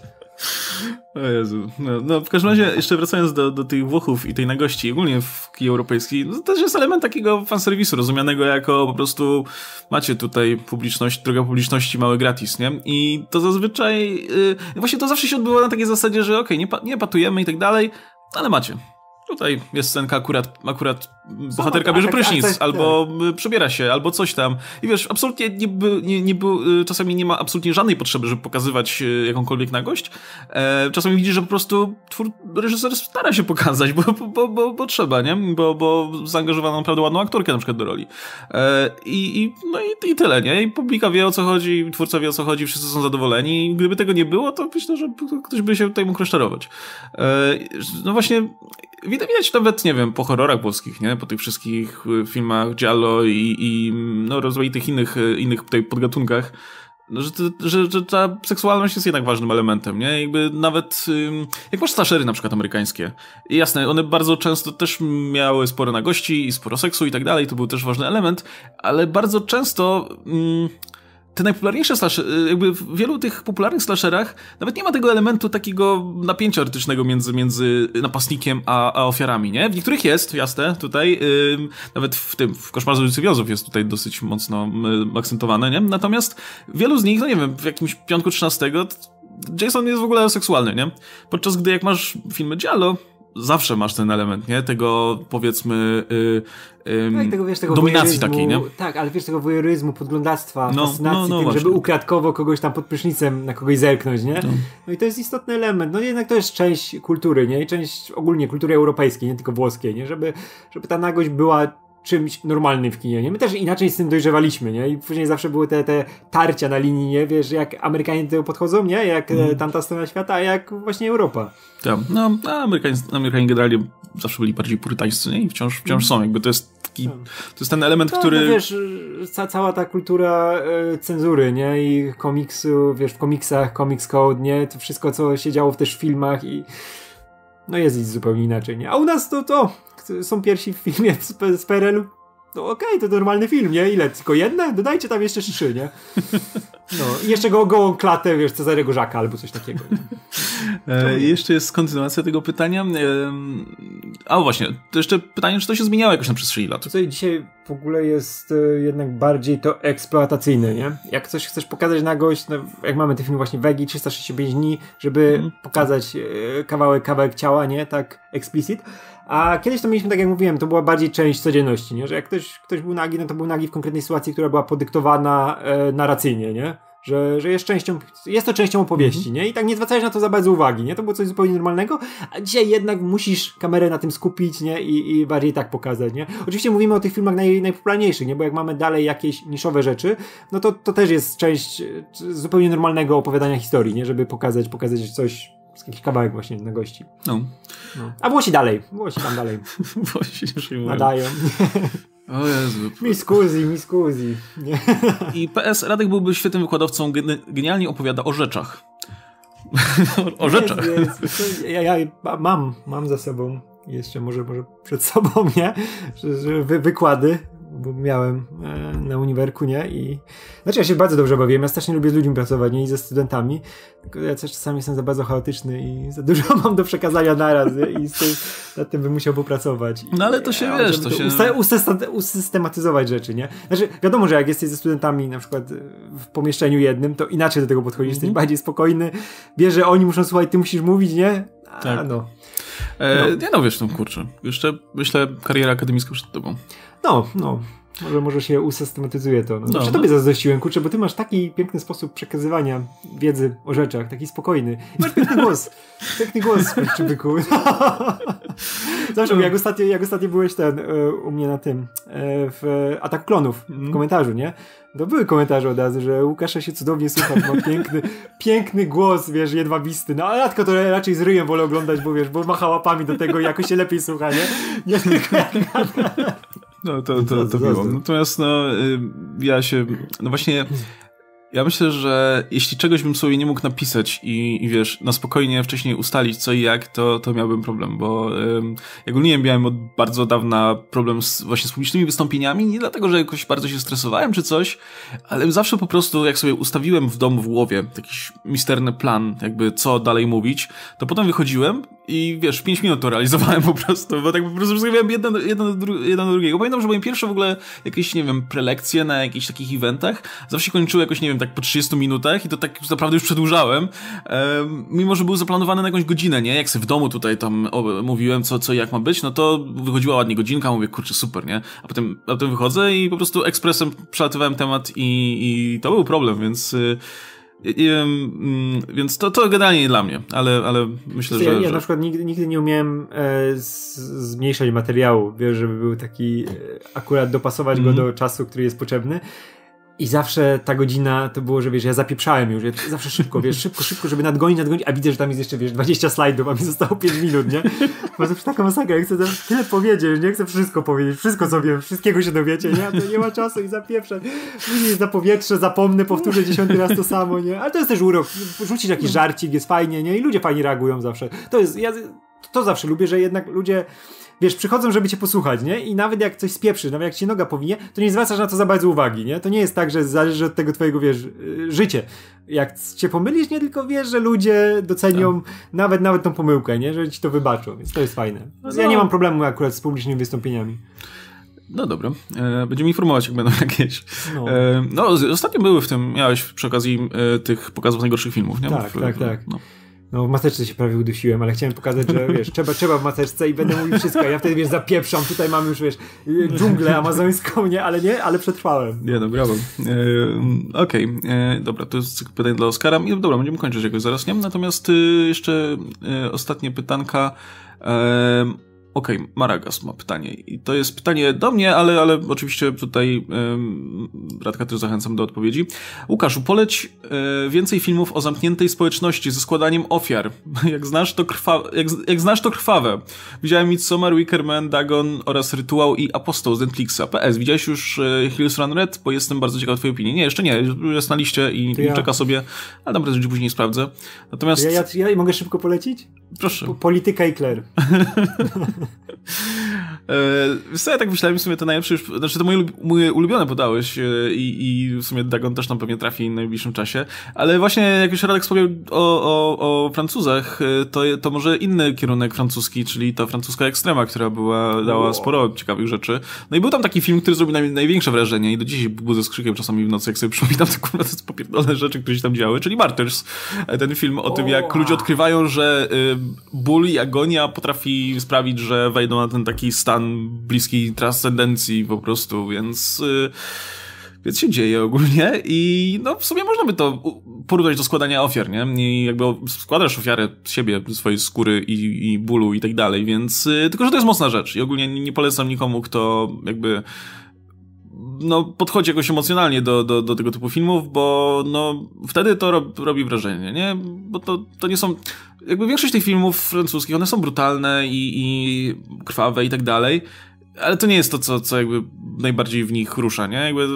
O Jezu. No, no, w każdym razie, jeszcze wracając do, do tych Włochów i tej nagości, ogólnie w kij europejskiej, no, to jest element takiego fanserwisu, rozumianego jako po prostu macie tutaj publiczność, droga publiczności, mały gratis, nie? I to zazwyczaj, yy, właśnie to zawsze się odbywa na takiej zasadzie, że okej, okay, nie, nie patujemy i tak dalej, ale macie. Tutaj jest scenka akurat, akurat bohaterka bierze prysznic, albo tak. przebiera się, albo coś tam. I wiesz, absolutnie nie, nie, nie by, czasami nie ma absolutnie żadnej potrzeby, żeby pokazywać e, jakąkolwiek nagość. E, czasami widzisz, że po prostu twór, reżyser stara się pokazać, bo, bo, bo, bo, trzeba, nie? Bo, bo zaangażowano naprawdę ładną aktorkę na przykład do roli. E, i, i, no i, i tyle, nie? I publika wie o co chodzi, twórca wie o co chodzi, wszyscy są zadowoleni. Gdyby tego nie było, to myślę, że ktoś by się tutaj mógł rozczarować. E, no właśnie, widać nawet, nie wiem, po horrorach polskich, nie? Po tych wszystkich y, filmach Giallo i, i no, rozmaitych innych, y, innych tutaj podgatunkach, no, że, że, że ta seksualność jest jednak ważnym elementem, nie? Jakby nawet, jak masz slashery na przykład amerykańskie, jasne, one bardzo często też miały sporo nagości i sporo seksu i tak dalej, to był też ważny element, ale bardzo często te najpopularniejsze slasher, y, jakby w wielu tych popularnych slasherach nawet nie ma tego elementu takiego napięcia erotycznego między, między napastnikiem a, a ofiarami, nie? W niektórych jest, jasne, tutaj, yy, nawet w tym, w Koszmarze ulicy Wiozów jest tutaj dosyć mocno yy, akcentowane, nie? Natomiast wielu z nich, no nie wiem, w jakimś piątku 13 Jason jest w ogóle seksualny, nie? Podczas gdy jak masz filmy Giallo, zawsze masz ten element, nie? Tego powiedzmy yy, tak, tego, wiesz, tego dominacji takiej, nie? Tak, ale wiesz, tego wojeryzmu, podglądactwa, no, fascynacji no, no, tym, żeby ukradkowo kogoś tam pod prysznicem na kogoś zerknąć, nie? No. no. i to jest istotny element. No jednak to jest część kultury, nie? I część ogólnie kultury europejskiej, nie tylko włoskiej, nie? Żeby, żeby ta nagość była czymś normalnym w kinie, nie? My też inaczej z tym dojrzewaliśmy, nie? I później zawsze były te, te tarcia na linii, nie? Wiesz, jak Amerykanie do tego podchodzą, nie? Jak mm. tamta strona świata, a jak właśnie Europa. Tak, no, a Amerykanie, Amerykanie generalnie zawsze byli bardziej purytańscy, nie? I wciąż, wciąż są, jakby to jest taki, tak. to jest ten element, no, który... No, wiesz, ca cała ta kultura e, cenzury, nie? I komiksu, wiesz, w komiksach, Comics Code, nie? To wszystko, co się działo w też filmach i no jest zupełnie inaczej, nie? A u nas to, to są pierwsi w filmie z PRL-u no okej, okay, to normalny film, nie? Ile? Tylko jedne? Dodajcie tam jeszcze trzy, nie? No i jeszcze go gołą klatę, wiesz, Cezarego Żaka albo coś takiego. E, jeszcze jest kontynuacja tego pytania. E, a właśnie, to jeszcze pytanie, czy to się zmieniało jakoś na przestrzeni lat? Tutaj dzisiaj w ogóle jest e, jednak bardziej to eksploatacyjne, nie? Jak coś chcesz pokazać na gość, no, jak mamy ten film właśnie Wegi 365 dni, żeby mm. pokazać e, kawałek, kawałek ciała, nie? Tak explicit, a kiedyś to mieliśmy, tak jak mówiłem, to była bardziej część codzienności, nie? Że jak ktoś, ktoś był nagi, no to był nagi w konkretnej sytuacji, która była podyktowana e, narracyjnie, nie? Że, że jest częścią, jest to częścią opowieści, mm -hmm. nie? I tak nie zwracałeś na to za bardzo uwagi, nie? To było coś zupełnie normalnego, a dzisiaj jednak musisz kamerę na tym skupić, nie? I, i bardziej tak pokazać, nie? Oczywiście mówimy o tych filmach naj, najpopularniejszych, nie? Bo jak mamy dalej jakieś niszowe rzeczy, no to, to też jest część e, zupełnie normalnego opowiadania historii, nie? Żeby pokazać, pokazać coś jakiś kawałek właśnie na gości. No. no. A Włosi dalej. Włosi tam dalej. Włosi już Nadają. O Jezu. Mi scusi, mi scusi. I PS Radek byłby świetnym wykładowcą, genialnie opowiada o rzeczach. o rzeczach. Jest, jest. Ja, ja, mam, mam za sobą jeszcze może, może przed sobą, nie? Wy, wykłady bo miałem e, na uniwerku, nie? I znaczy ja się bardzo dobrze bawiłem, ja strasznie lubię z ludźmi pracować, nie? I ze studentami, tylko ja też czasami jestem za bardzo chaotyczny i za dużo mam do przekazania naraz, nie? I z tym, nad tym bym musiał popracować. No ale to się, ja, wiesz, to się... usystematyzować rzeczy, nie? Znaczy, wiadomo, że jak jesteś ze studentami na przykład w pomieszczeniu jednym, to inaczej do tego podchodzisz, mm -hmm. jesteś mhm. bardziej spokojny, wiesz, że oni muszą słuchać, ty musisz mówić, nie? A, tak. no. E, no. Nie no, wiesz, no kurczę. Jeszcze, myślę, kariera akademicka przed tobą. No, no. Może, może się usystematyzuje to. No, no, no. tobie zazdrościłem, kurczę, bo ty masz taki piękny sposób przekazywania wiedzy o rzeczach, taki spokojny. masz piękny głos. Piękny głos, kurczybyku. Zawsze, no. jak, ostatnio, jak ostatnio byłeś ten e, u mnie na tym, e, w Atak Klonów, w mm. komentarzu, nie? To były komentarze od razu, że Łukasza się cudownie słucha, ma piękny, piękny głos, wiesz, jedwabisty. No, a Radko to raczej z ryjem wolę oglądać, bo wiesz, bo macha łapami do tego i jakoś się lepiej słucha, nie? Nie tylko No to, to, to, to miło. Natomiast no, y, ja się, no właśnie ja myślę, że jeśli czegoś bym sobie nie mógł napisać i, i wiesz, na spokojnie wcześniej ustalić co i jak, to, to miałbym problem, bo jak ogólnie miałem od bardzo dawna problem z, właśnie z publicznymi wystąpieniami, nie dlatego, że jakoś bardzo się stresowałem czy coś, ale zawsze po prostu jak sobie ustawiłem w domu w głowie jakiś misterny plan, jakby co dalej mówić, to potem wychodziłem i wiesz, 5 minut to realizowałem po prostu, bo tak po prostu zrobiłem jedno, jedno, dru, jedno do drugiego. Pamiętam, że moje pierwsze w ogóle jakieś, nie wiem, prelekcje na jakichś takich eventach zawsze kończyły jakoś, nie wiem, tak po 30 minutach i to tak naprawdę już przedłużałem, mimo że był zaplanowany na jakąś godzinę, nie? Jak sobie w domu tutaj tam mówiłem, co, co jak ma być, no to wychodziła ładnie godzinka, mówię, kurczę, super, nie? A potem, a potem wychodzę i po prostu ekspresem przelatywałem temat i, i to był problem, więc... Y, i, mm, więc to, to generalnie nie dla mnie, ale, ale myślę, ja, że... Ja że... na przykład nigdy, nigdy nie umiałem e, z, zmniejszać materiału, wiesz, żeby był taki, e, akurat dopasować mm. go mhm. do czasu, który jest potrzebny. I zawsze ta godzina to było, że wiesz, ja zapieprzałem już, ja zawsze szybko, wiesz, szybko, szybko, żeby nadgonić, nadgonić, a widzę, że tam jest jeszcze, wiesz, 20 slajdów, a mi zostało 5 minut, nie? Bo zawsze taka masakra, ja chcę tyle powiedzieć, nie chcę wszystko powiedzieć, wszystko co wiem, wszystkiego się dowiecie, nie? To nie ma czasu i zapieprzę. Później za powietrze, zapomnę, powtórzę dziesiąty raz to samo, nie? Ale to jest też urok, rzucić jakiś żarcik, jest fajnie, nie? I ludzie fajnie reagują zawsze. To jest, ja to zawsze lubię, że jednak ludzie wiesz, przychodzą, żeby cię posłuchać, nie? I nawet jak coś spieprzy, nawet jak ci noga powinie, to nie zwracasz na to za bardzo uwagi, nie? To nie jest tak, że zależy od tego twojego, wiesz, y, życie. Jak cię pomylisz, nie tylko wiesz, że ludzie docenią tak. nawet nawet tą pomyłkę, nie? Że ci to wybaczą, więc to jest fajne. No. Ja nie mam problemu akurat z publicznymi wystąpieniami. No dobra, e, będziemy informować, jak będą jakieś. No. E, no, ostatnio były w tym, miałeś przy okazji e, tych pokazów najgorszych filmów, nie? Tak, w, tak, tak. No. No w maseczce się prawie udusiłem, ale chciałem pokazać, że wiesz, trzeba, trzeba w maseczce i będę mówił wszystko. Ja wtedy wiesz, zapieprzam, tutaj mamy już wiesz, dżunglę amazońską, nie, ale nie, ale przetrwałem. Nie, no brawo. E, Okej, okay. E, dobra, to jest pytanie dla Oskara. I dobra, będziemy kończyć jakoś zaraz, nie? Natomiast y, jeszcze y, ostatnie pytanka. E, Okej, okay, Maragas ma pytanie. I to jest pytanie do mnie, ale, ale oczywiście tutaj um, Radka też zachęcam do odpowiedzi. Łukaszu, poleć e, więcej filmów o zamkniętej społeczności ze składaniem ofiar. Jak znasz to, krwa, jak, jak znasz to krwawe. Widziałem Midsommar, Wickerman, Dagon oraz Rytuał i Apostoł z Netflixa. PS, widziałeś już e, Hills Run Red? Bo jestem bardzo ciekaw twojej opinii. Nie, jeszcze nie. Jest na liście i, ja. czeka sobie, ale tam prędzej później sprawdzę. Natomiast... Ja, ja, ja mogę szybko polecić? Proszę. Polityka i Claire. e, co, ja tak myślałem, w sumie to najlepsze już, znaczy to moje, moje ulubione podałeś e, i, i w sumie Dagon też tam pewnie trafi w najbliższym czasie, ale właśnie jak już Radek wspomniał o, o, o Francuzach, e, to, to może inny kierunek francuski, czyli ta francuska ekstrema, która była, dała sporo ciekawych rzeczy. No i był tam taki film, który zrobił naj, największe wrażenie i do dzisiaj budzę z krzykiem czasami w nocy, jak sobie przypominam te kurwa te popierdolone rzeczy, które się tam działy, czyli Martyrs. Ten film o tym, jak ludzie odkrywają, że ból i agonia potrafi sprawić, że wejdą na ten taki stan bliskiej transcendencji po prostu, więc... Yy, więc się dzieje ogólnie i no w sumie można by to porównać do składania ofiar, nie? I jakby składasz ofiarę siebie, swojej skóry i, i bólu i tak dalej, więc yy, tylko, że to jest mocna rzecz i ogólnie nie polecam nikomu, kto jakby no, podchodzi jakoś emocjonalnie do, do, do tego typu filmów, bo no, wtedy to rob, robi wrażenie, nie? Bo to, to nie są... Jakby większość tych filmów francuskich, one są brutalne i, i krwawe i tak dalej, ale to nie jest to, co, co jakby najbardziej w nich rusza, nie? Jakby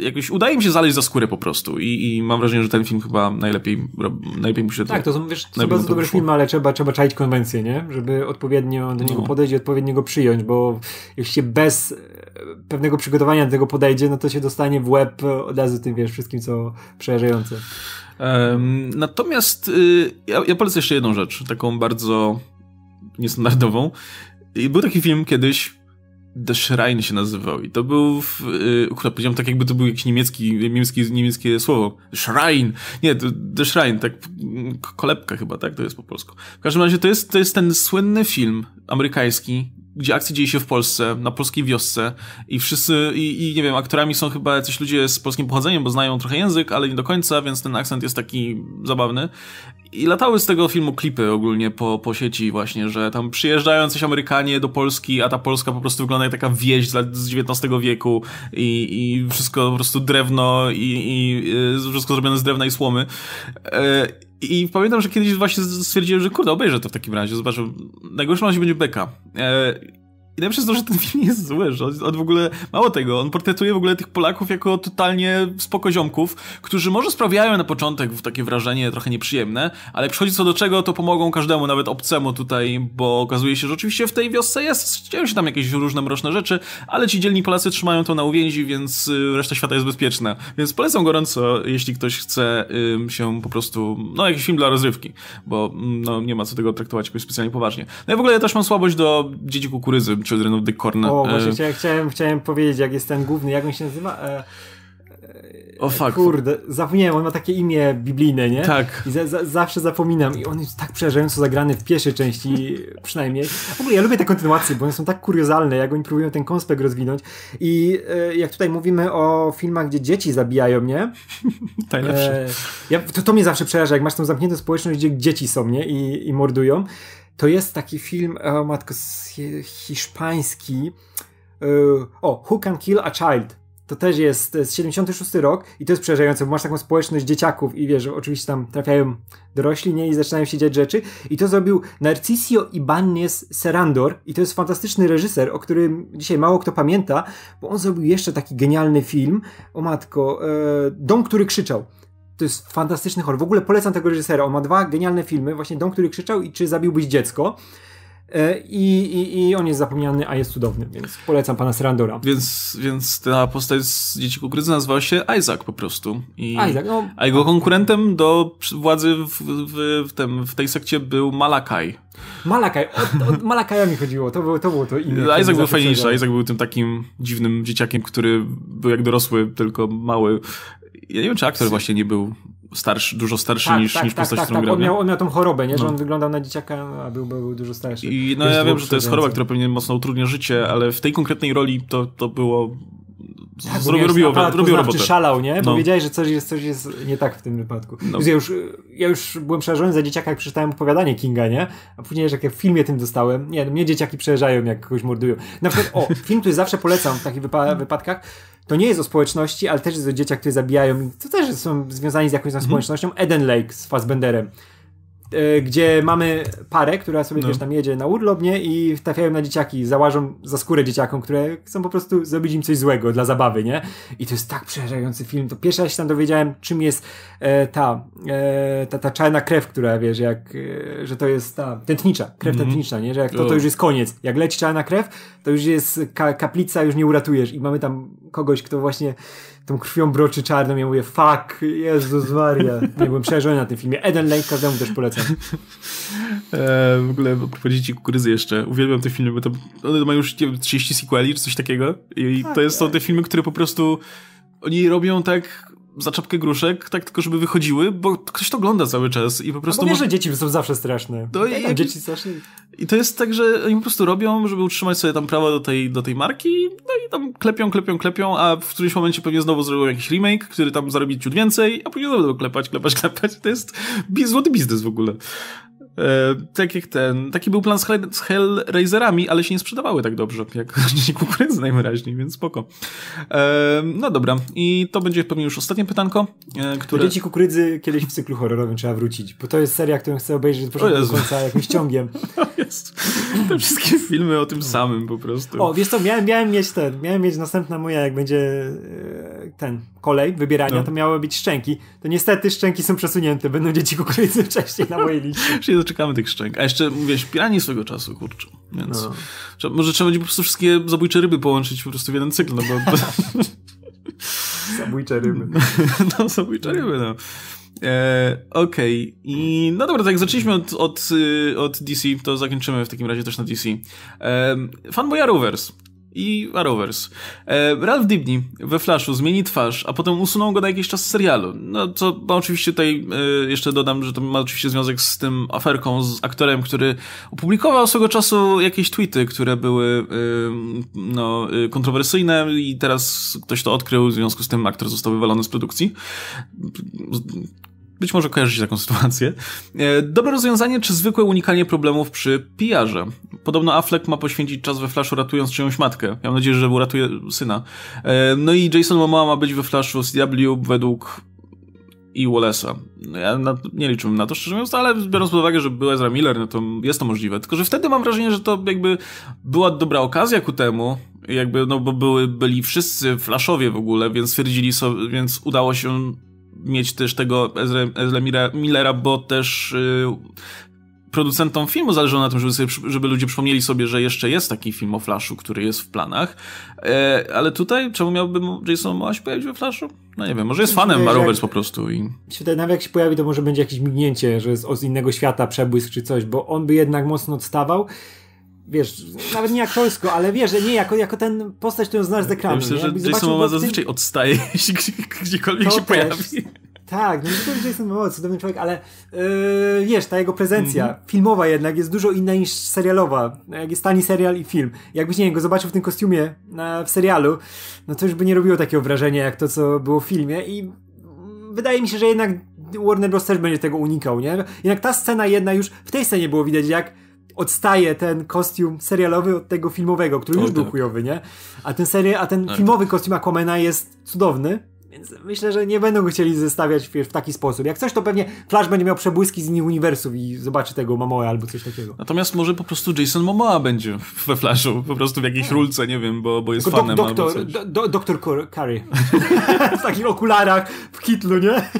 jakoś udaje mi się zaleźć za skórę po prostu i, i mam wrażenie, że ten film chyba najlepiej, najlepiej mu się Tak, to są, wiesz, to są bardzo dobre filmy, ale trzeba, trzeba czaić konwencję, nie? Żeby odpowiednio do niego no. podejść i odpowiednio go przyjąć, bo jeśli się bez e, pewnego przygotowania do tego podejdzie, no to się dostanie w łeb od razu tym, wiesz, wszystkim, co przerażające. Um, natomiast y, ja, ja polecę jeszcze jedną rzecz, taką bardzo niestandardową. I był taki film kiedyś, The Shrine się nazywał i to był, w, yy, powiedziałem tak jakby to był jakiś niemiecki, niemiecki, niemieckie słowo. Shrine! Nie, to, The Shrine, tak kolebka chyba, tak? To jest po polsku. W każdym razie to jest, to jest ten słynny film amerykański, gdzie akcja dzieje się w Polsce, na polskiej wiosce i wszyscy, i, i nie wiem, aktorami są chyba jacyś ludzie z polskim pochodzeniem, bo znają trochę język, ale nie do końca, więc ten akcent jest taki zabawny. I latały z tego filmu klipy ogólnie po, po sieci właśnie, że tam przyjeżdżają coś Amerykanie do Polski, a ta Polska po prostu wygląda jak taka wieś z, z XIX wieku i, i wszystko po prostu drewno i, i y, wszystko zrobione z drewna i słomy. E, I pamiętam, że kiedyś właśnie stwierdziłem, że kurde, obejrzę to w takim razie, zobaczę. Najgorszym razie będzie beka. E, i najlepsze jest to, że ten film jest zły, że on, w ogóle, mało tego, on portretuje w ogóle tych Polaków jako totalnie spokoziomków, którzy może sprawiają na początek takie wrażenie trochę nieprzyjemne, ale przychodzi co do czego, to pomogą każdemu, nawet obcemu tutaj, bo okazuje się, że oczywiście w tej wiosce jest, dzieją się tam jakieś różne mroczne rzeczy, ale ci dzielni Polacy trzymają to na uwięzi, więc y, reszta świata jest bezpieczna. Więc polecam gorąco, jeśli ktoś chce się po prostu, no jakiś film dla rozrywki, bo mm, no, nie ma co tego traktować jakoś specjalnie poważnie. No i w ogóle ja też mam słabość do Dzieci Kukurydzy, Children of the Corn. O, właśnie e... chciałem, chciałem powiedzieć, jak jest ten główny, jak on się nazywa? E... O fuck. Kurde, zapomniałem, on ma takie imię biblijne, nie? Tak. I za, za, zawsze zapominam. I on jest tak przerażająco zagrany w pierwszej części przynajmniej. W ogóle ja lubię te kontynuacje, bo one są tak kuriozalne, jak oni próbują ten konspekt rozwinąć. I e, jak tutaj mówimy o filmach, gdzie dzieci zabijają, nie? Najlepsze. E, ja, to, to mnie zawsze przeraża, jak masz tą zamkniętą społeczność, gdzie dzieci są, nie? I, i mordują. To jest taki film, o matko, hiszpański. E, o, Who Can Kill a Child. To też jest z 76 rok i to jest przerażające, bo masz taką społeczność dzieciaków i wiesz, oczywiście tam trafiają dorośli, nie? I zaczynają się dziać rzeczy. I to zrobił Narcisio Ibanez Serandor i to jest fantastyczny reżyser, o którym dzisiaj mało kto pamięta, bo on zrobił jeszcze taki genialny film, o matko, e, Dom, który krzyczał. To jest fantastyczny horror. W ogóle polecam tego reżysera. On ma dwa genialne filmy, właśnie Dom, który krzyczał i Czy zabiłbyś dziecko. E, I, i, I on jest zapomniany, a jest cudowny, więc polecam pana Serandora. Więc, więc ta postać z Dzieci Kukurydzy nazywała się Isaac po prostu. I, Isaac, no. A jego konkurentem do władzy w, w, w, tym, w tej sekcie był Malakaj. Malakaj, o, o Malakaja mi chodziło, to było to, było to. Isaac był fajniejszy, Isaac był tym takim dziwnym dzieciakiem, który był jak dorosły, tylko mały. Ja nie wiem, czy aktor właśnie nie był starszy, dużo starszy tak, niż, tak, niż tak, postać, tak, którą tak. grał. On miał, on miał tą chorobę, nie? że no. on wyglądał na dzieciaka, a był, był dużo starszy. I no ja wiem, że to jest choroba, która pewnie mocno utrudnia życie, ale w tej konkretnej roli to, to było tak, zrobił, robił, robił robotę. szalał, nie? Bo no. wiedziałeś, że coś jest, coś jest nie tak w tym wypadku. No. Ja, już, ja już byłem przerażony za dzieciaka, jak przeczytałem opowiadanie Kinga, nie? A później, jak ja w filmie tym dostałem, nie, no mnie dzieciaki przejeżdżają, jak kogoś mordują. Na przykład, o, film, który zawsze polecam w takich wypa wypadkach, to nie jest o społeczności, ale też jest o dzieciach, które zabijają i to też są związani z jakąś tam mhm. społecznością. Eden Lake z Fassbenderem. E, gdzie mamy parę, która sobie no. wiesz, tam jedzie na urlop, nie? I trafiają na dzieciaki, załażą za skórę dzieciakom, które chcą po prostu zrobić im coś złego dla zabawy, nie? I to jest tak przerażający film. To pierwszy raz się tam dowiedziałem, czym jest e, ta, e, ta, ta czarna krew, która wiesz, jak, e, że to jest ta tętnicza, krew mm -hmm. nie? Że jak to, to już jest koniec. Jak leci czarna krew, to już jest ka kaplica, już nie uratujesz. I mamy tam kogoś, kto właśnie tą krwią broczy czarną. Ja mówię, fuck, Jezus Maria. Ja byłem przerażony na tym filmie. Eden Lake każdemu też polecam. E, w ogóle prowadzić ci kukurydzy jeszcze. Uwielbiam te filmy, bo to, one mają już 30 sequeli czy coś takiego. I tak, to jest, są te filmy, które po prostu oni robią tak za czapkę gruszek, tak tylko żeby wychodziły, bo ktoś to ogląda cały czas i po prostu... No bo wiesz, że dzieci są zawsze straszne. To ja i, dzieci straszne. I to jest tak, że oni po prostu robią, żeby utrzymać sobie tam prawo do tej, do tej marki, no i tam klepią, klepią, klepią, a w którymś momencie pewnie znowu zrobią jakiś remake, który tam zarobi ciut więcej, a później znowu będą klepać, klepać, klepać. To jest złoty biznes w ogóle. E, tak jak ten, taki był plan z, Hell, z Hellraiserami, ale się nie sprzedawały tak dobrze, jak kukurydzy najwyraźniej, więc spoko. E, no dobra, i to będzie pewnie już ostatnie pytanko, e, które... Dzieci kukurydzy kiedyś w cyklu horrorowym trzeba wrócić, bo to jest seria, którą chcę obejrzeć do końca jakimś ciągiem. Te wszystkie filmy o tym samym po prostu. O, wiesz co, miałem, miałem mieć ten, miałem mieć następna moja, jak będzie ten kolej wybierania, no. to miały być szczęki. To niestety szczęki są przesunięte, będą dzieci kukurydzy wcześniej na mojej liście doczekamy tych szczęk. A jeszcze, mówiłeś, pirani swego czasu, kurczę. Więc no. może trzeba będzie po prostu wszystkie zabójcze ryby połączyć po prostu w jeden cykl, no bo... zabójcze ryby. no, zabójcze ryby, no. E, Okej, okay. i no dobra, tak jak zaczęliśmy od, od, y, od DC, to zakończymy w takim razie też na DC. E, Fanboy Rovers i Arrowverse. Ralph Dibny we Flashu zmieni twarz, a potem usunął go na jakiś czas z serialu. No co ma oczywiście tutaj e, jeszcze dodam, że to ma oczywiście związek z tym aferką z aktorem, który opublikował swego czasu jakieś tweety, które były e, no, e, kontrowersyjne i teraz ktoś to odkrył, w związku z tym aktor został wywalony z produkcji być może kojarzycie taką sytuację. Dobre rozwiązanie, czy zwykłe unikanie problemów przy PR-ze? Podobno Affleck ma poświęcić czas we Flashu ratując czyjąś matkę. Mam nadzieję, że uratuje syna. E, no i Jason Momoa ma być we Flashu CW według i Wallace'a. No ja na, nie liczyłem na to, szczerze mówiąc, ale biorąc pod uwagę, że był Ezra Miller, no to jest to możliwe. Tylko, że wtedy mam wrażenie, że to jakby była dobra okazja ku temu, jakby, no bo były, byli wszyscy flashowie w ogóle, więc stwierdzili sobie, więc udało się mieć też tego Ezra, Ezra Millera, bo też yy, producentom filmu zależało na tym, żeby, sobie, żeby ludzie przypomnieli sobie, że jeszcze jest taki film o Flashu, który jest w planach. E, ale tutaj, czemu miałby Jason Momoa się pojawić we Flashu? No nie wiem, może jest fanem Arrowverse po prostu. I... Wydaje, nawet jak się pojawi, to może będzie jakieś mignięcie, że jest z innego świata przebłysk czy coś, bo on by jednak mocno odstawał wiesz, nawet nie aktorsko, ale wiesz, że nie jako, jako ten postać, którą znasz z ekranu. Ja myślę, że Jason Momoa zazwyczaj tym... odstaje, jeśli gdziekolwiek to się też. pojawi. Tak, no to jest Jason Momoa, cudowny człowiek, ale yy, wiesz, ta jego prezencja mm -hmm. filmowa jednak jest dużo inna niż serialowa. Jak jest tani serial i film. Jakbyś, nie wiem, go zobaczył w tym kostiumie na, w serialu, no to już by nie robiło takiego wrażenia, jak to, co było w filmie i wydaje mi się, że jednak Warner Bros. też będzie tego unikał, nie? Jednak ta scena jedna już, w tej scenie było widać, jak odstaje ten kostium serialowy od tego filmowego, który o, już był tak. chujowy, nie? A ten, serie, a ten filmowy kostium Aquamana jest cudowny. Więc myślę, że nie będą go chcieli zestawiać wiesz, w taki sposób. Jak coś, to pewnie Flash będzie miał przebłyski z innych uniwersów i zobaczy tego Momoa albo coś takiego. Natomiast może po prostu Jason Momoa będzie we Flashu, po prostu w jakiejś rulce, nie wiem, bo, bo jest Tylko fanem doktor, albo coś. Do, doktor Curry. w takich okularach, w kitlu, nie?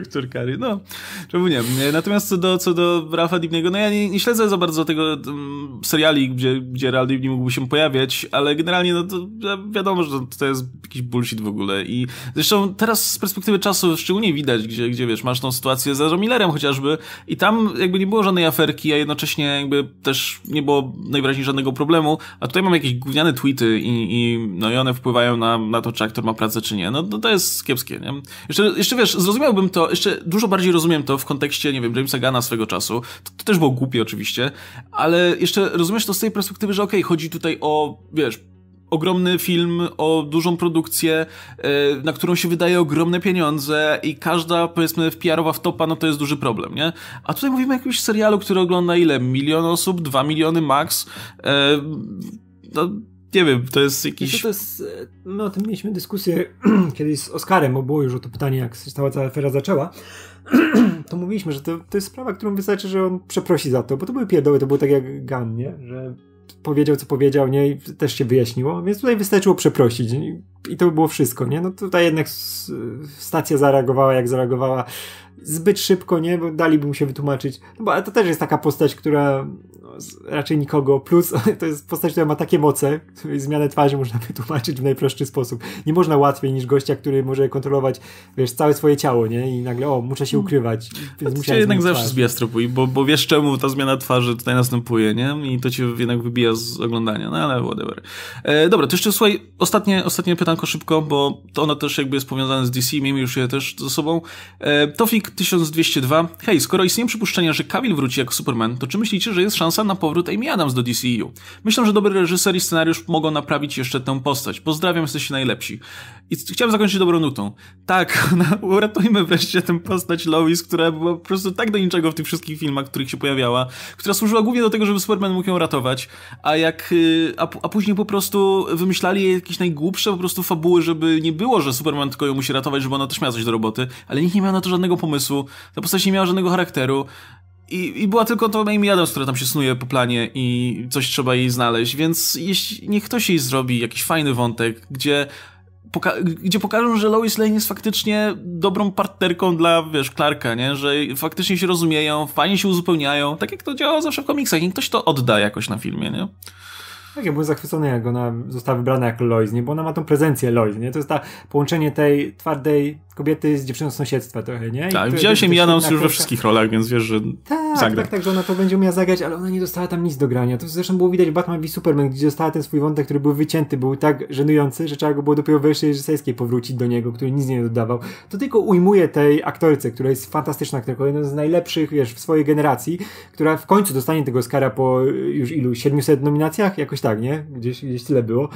Doktor Curry, no. Czemu nie? Natomiast co do, co do Rafa Dibniego, no ja nie, nie śledzę za bardzo tego um, seriali, gdzie, gdzie Ralph Dibny mógłby się pojawiać, ale generalnie no to wiadomo, że to jest jakiś bullshit w ogóle i zresztą teraz z perspektywy czasu szczególnie widać, gdzie, gdzie wiesz, masz tą sytuację z Ezra Millerem chociażby i tam jakby nie było żadnej aferki, a jednocześnie jakby też nie było najwyraźniej żadnego problemu, a tutaj mam jakieś gówniane tweety i, i, no i one wpływają na, na to, czy aktor ma pracę, czy nie. No to, to jest kiepskie, nie? Jeszcze, jeszcze wiesz, zrozumiałbym to, jeszcze dużo bardziej rozumiem to w kontekście, nie wiem, Jamesa Gana swego czasu. To, to też było głupie oczywiście, ale jeszcze rozumiesz to z tej perspektywy, że okej, okay, chodzi tutaj o, wiesz, ogromny film o dużą produkcję, e, na którą się wydaje ogromne pieniądze i każda, powiedzmy, PR-owa wtopa, no to jest duży problem, nie? A tutaj mówimy o jakimś serialu, który ogląda ile? Milion osób? Dwa miliony max? E, no, nie wiem, to jest jakiś... to jest, my o tym mieliśmy dyskusję kiedyś z Oskarem, bo było już o to pytanie, jak się cała cała afera zaczęła. to mówiliśmy, że to, to jest sprawa, którą wystarczy, że on przeprosi za to, bo to były pierdoły, to było tak jak Gun, nie? Że powiedział, co powiedział, nie? I też się wyjaśniło, więc tutaj wystarczyło przeprosić i to by było wszystko, nie? No tutaj jednak stacja zareagowała, jak zareagowała zbyt szybko, nie? Bo daliby mu się wytłumaczyć. No bo to też jest taka postać, która raczej nikogo. Plus to jest postać, która ma takie moce, zmianę twarzy można wytłumaczyć w najprostszy sposób. Nie można łatwiej niż gościa, który może kontrolować, wiesz, całe swoje ciało, nie? I nagle, o, muszę się ukrywać. Więc to cię jednak zawsze zbija z bo, bo wiesz czemu ta zmiana twarzy tutaj następuje, nie? I to cię jednak wybija z oglądania, no ale whatever. E, dobra, to jeszcze słuchaj, ostatnie, ostatnie pytanko szybko, bo to ono też jakby jest powiązane z DC, miejmy już je też ze sobą. E, Tofik 1202. Hej, skoro istnieją przypuszczenia, że Cavill wróci jako Superman, to czy myślicie, że jest szansa na powrót Amy Adams do DCU. Myślę, że dobry reżyser i scenariusz mogą naprawić jeszcze tę postać. Pozdrawiam, jesteście najlepsi. I chciałem zakończyć dobrą nutą. Tak, uratujmy wreszcie tę postać Lois, która była po prostu tak do niczego w tych wszystkich filmach, w których się pojawiała, która służyła głównie do tego, żeby Superman mógł ją ratować, a jak, y, a, a później po prostu wymyślali jakieś najgłupsze po prostu fabuły, żeby nie było, że Superman tylko ją musi ratować, żeby ona też miała coś do roboty, ale nikt nie miał na to żadnego pomysłu, ta postać nie miała żadnego charakteru, i, I była tylko to Amy Adams, która tam się snuje po planie i coś trzeba jej znaleźć, więc jeśli, niech ktoś jej zrobi jakiś fajny wątek, gdzie, poka gdzie pokażą, że Lois Lane jest faktycznie dobrą partnerką dla, wiesz, Clarka, nie? Że faktycznie się rozumieją, fajnie się uzupełniają, tak jak to działa zawsze w komiksach, niech ktoś to odda jakoś na filmie, nie? Tak, ja byłem zachwycony, jak ona została wybrana jako Lois, nie? Bo ona ma tą prezencję Lois, nie? To jest ta połączenie tej twardej kobiety z dziewczyną z sąsiedztwa trochę, nie? I tak, widziałeś się Adams już we wszystkich rolach, więc wiesz, że tak, zagra. Tak, tak, że ona to będzie umiała zagrać, ale ona nie dostała tam nic do grania. To zresztą było widać w Batman v Superman, gdzie dostała ten swój wątek, który był wycięty, był tak żenujący, że trzeba go było dopiero w wersji reżyserskiej powrócić do niego, który nic nie dodawał. To tylko ujmuje tej aktorce, która jest fantastyczna aktorką, jedna z najlepszych, wiesz, w swojej generacji, która w końcu dostanie tego Oscara po już ilu, 700 nominacjach? Jakoś tak, nie? Gdzieś, gdzieś tyle było.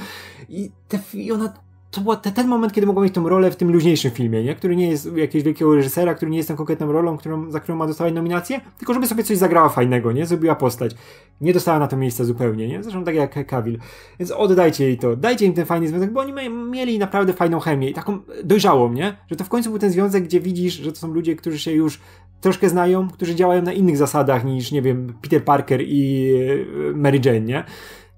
I, te, i ona to był ten moment, kiedy mogła mieć tą rolę w tym luźniejszym filmie, nie? który nie jest jakiegoś wielkiego reżysera, który nie jest tą konkretną rolą, którą, za którą ma dostawać nominację, tylko żeby sobie coś zagrała fajnego, nie? Zrobiła postać. Nie dostała na to miejsca zupełnie, nie? Zresztą tak jak Kawil. Więc oddajcie jej to, dajcie im ten fajny związek, bo oni mieli naprawdę fajną chemię i taką dojrzałą, nie? Że to w końcu był ten związek, gdzie widzisz, że to są ludzie, którzy się już troszkę znają, którzy działają na innych zasadach niż, nie wiem, Peter Parker i e, Mary Jane, nie?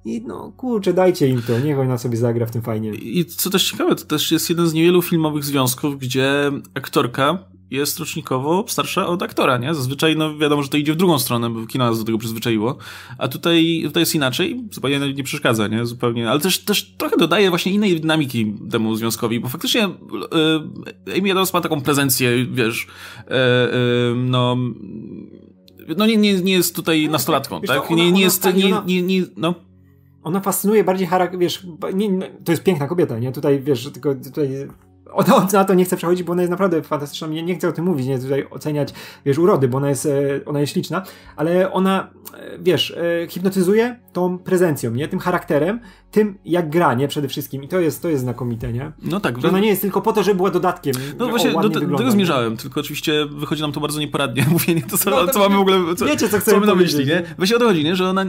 I no, kurczę, dajcie im to, niech ona sobie zagra w tym fajnie. I co też ciekawe, to też jest jeden z niewielu filmowych związków, gdzie aktorka jest rocznikowo starsza od aktora, nie? Zazwyczaj, no wiadomo, że to idzie w drugą stronę, bo kino nas do tego przyzwyczaiło, a tutaj, tutaj jest inaczej, zupełnie nie przeszkadza, nie? Zupełnie, ale też, też trochę dodaje właśnie innej dynamiki temu związkowi, bo faktycznie yy, Amy Adams ma taką prezencję, wiesz, yy, yy, no no nie, nie, nie jest tutaj nastolatką, tak? nie, nie jest, nie, nie, nie, no ona fascynuje bardziej charakter, wiesz, nie, to jest piękna kobieta, nie? Tutaj, wiesz, tylko tutaj ona na to nie chcę przechodzić, bo ona jest naprawdę fantastyczna. Nie, nie chcę o tym mówić, nie tutaj oceniać, wiesz, urody, bo ona jest, e, ona jest śliczna, ale ona, e, wiesz, e, hipnotyzuje tą prezencją, nie? Tym charakterem, tym jak gra, nie? Przede wszystkim. I to jest, to jest znakomite, nie? No tak. Że ona nie jest tylko po to, żeby była dodatkiem. No właśnie, do, do tego zmierzałem, nie? tylko oczywiście wychodzi nam to bardzo nieporadnie, mówienie to, co, no, to co mamy w ogóle, co, wiecie, co, co mamy na myśli, nie? Właśnie o to chodzi, nie? Że ona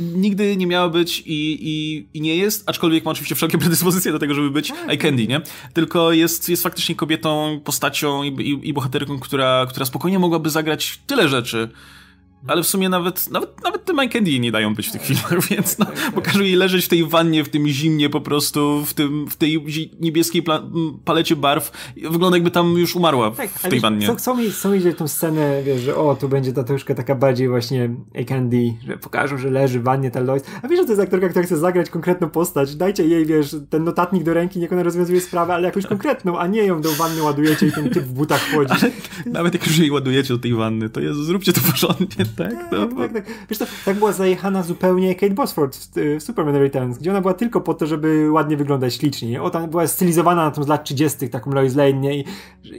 nigdy nie miała być i, i, i nie jest, aczkolwiek ma oczywiście wszelkie predyspozycje do tego, żeby być tak. eye candy, nie? Tylko jest, jest faktycznie kobietą, postacią i, i, i bohaterką, która, która spokojnie mogłaby zagrać tyle rzeczy, ale w sumie nawet, nawet, nawet te Candy nie dają być w tych filmach, więc no, bo każą jej leżeć w tej wannie, w tym zimnie po prostu, w, tym, w tej niebieskiej palecie barw. Wygląda jakby tam już umarła w, tak, w tej wannie. Co, co, mi, co mi idzie tą scenę, wiesz, że o, tu będzie ta troszkę taka bardziej właśnie A Candy, że pokażą, że leży w wannie ta Lois. A wiesz, że to jest aktorka, która chce zagrać konkretną postać. Dajcie jej, wiesz, ten notatnik do ręki, niech ona rozwiązuje sprawę, ale jakąś konkretną, a nie ją do wanny ładujecie i ten typ w butach wchodzi. Ale nawet jak już jej ładujecie do tej wanny, to jest, zróbcie to porządnie tak, tak, tak, tak. Wiesz to, tak była zajechana zupełnie Kate Bosworth w, w Superman Returns, gdzie ona była tylko po to, żeby ładnie wyglądać ślicznie. O, tam była stylizowana na tą z lat 30. taką Lois Lane, nie? I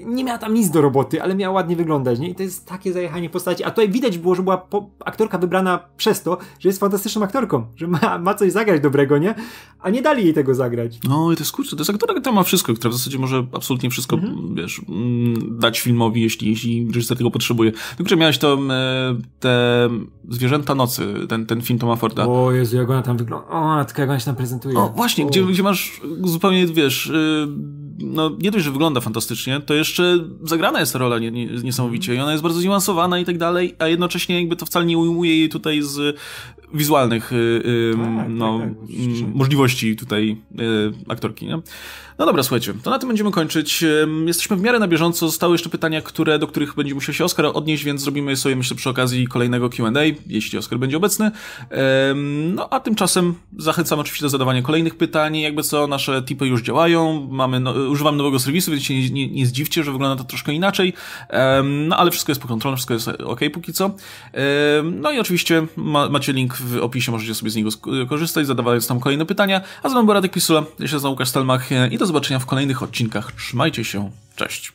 nie miała tam nic do roboty, ale miała ładnie wyglądać, nie? I to jest takie zajechanie postaci. A tutaj widać było, że była po, aktorka wybrana przez to, że jest fantastyczną aktorką, że ma, ma coś zagrać dobrego, nie? A nie dali jej tego zagrać. No i to jest kurczę, to jest aktorka, która ma wszystko, która w zasadzie może absolutnie wszystko, mhm. wiesz, mm, dać filmowi, jeśli, jeśli reżyser tego potrzebuje. Tylko, że miałeś to e, te Zwierzęta Nocy, ten, ten film Toma Forda. O Jezu, jak ona tam wygląda. O, matka, jak ona się tam prezentuje. O, właśnie, gdzie, gdzie masz zupełnie, wiesz, y, no nie dość, że wygląda fantastycznie, to jeszcze zagrana jest rola nie, nie, niesamowicie i ona jest bardzo zniuansowana i tak dalej, a jednocześnie jakby to wcale nie ujmuje jej tutaj z wizualnych y, y, tak, no, tak, tak, możliwości tutaj aktorki. Nie? No dobra, słuchajcie, to na tym będziemy kończyć. Jesteśmy w miarę na bieżąco. Zostały jeszcze pytania, które, do których będzie musiał się Oskar odnieść, więc zrobimy sobie, myślę, przy okazji kolejnego QA, jeśli Oskar będzie obecny. No a tymczasem zachęcam oczywiście do zadawania kolejnych pytań. Jakby co, nasze tipy już działają. Mamy, no, używam nowego serwisu, więc się nie, nie, nie zdziwcie, że wygląda to troszkę inaczej. No ale wszystko jest pod kontrolą, wszystko jest ok póki co. No i oczywiście ma, macie link w opisie, możecie sobie z niego korzystać, zadawając tam kolejne pytania. A z wami był Radek Pisula, ja się nazywam Łukasz Stelmach i do zobaczenia w kolejnych odcinkach. Trzymajcie się, cześć.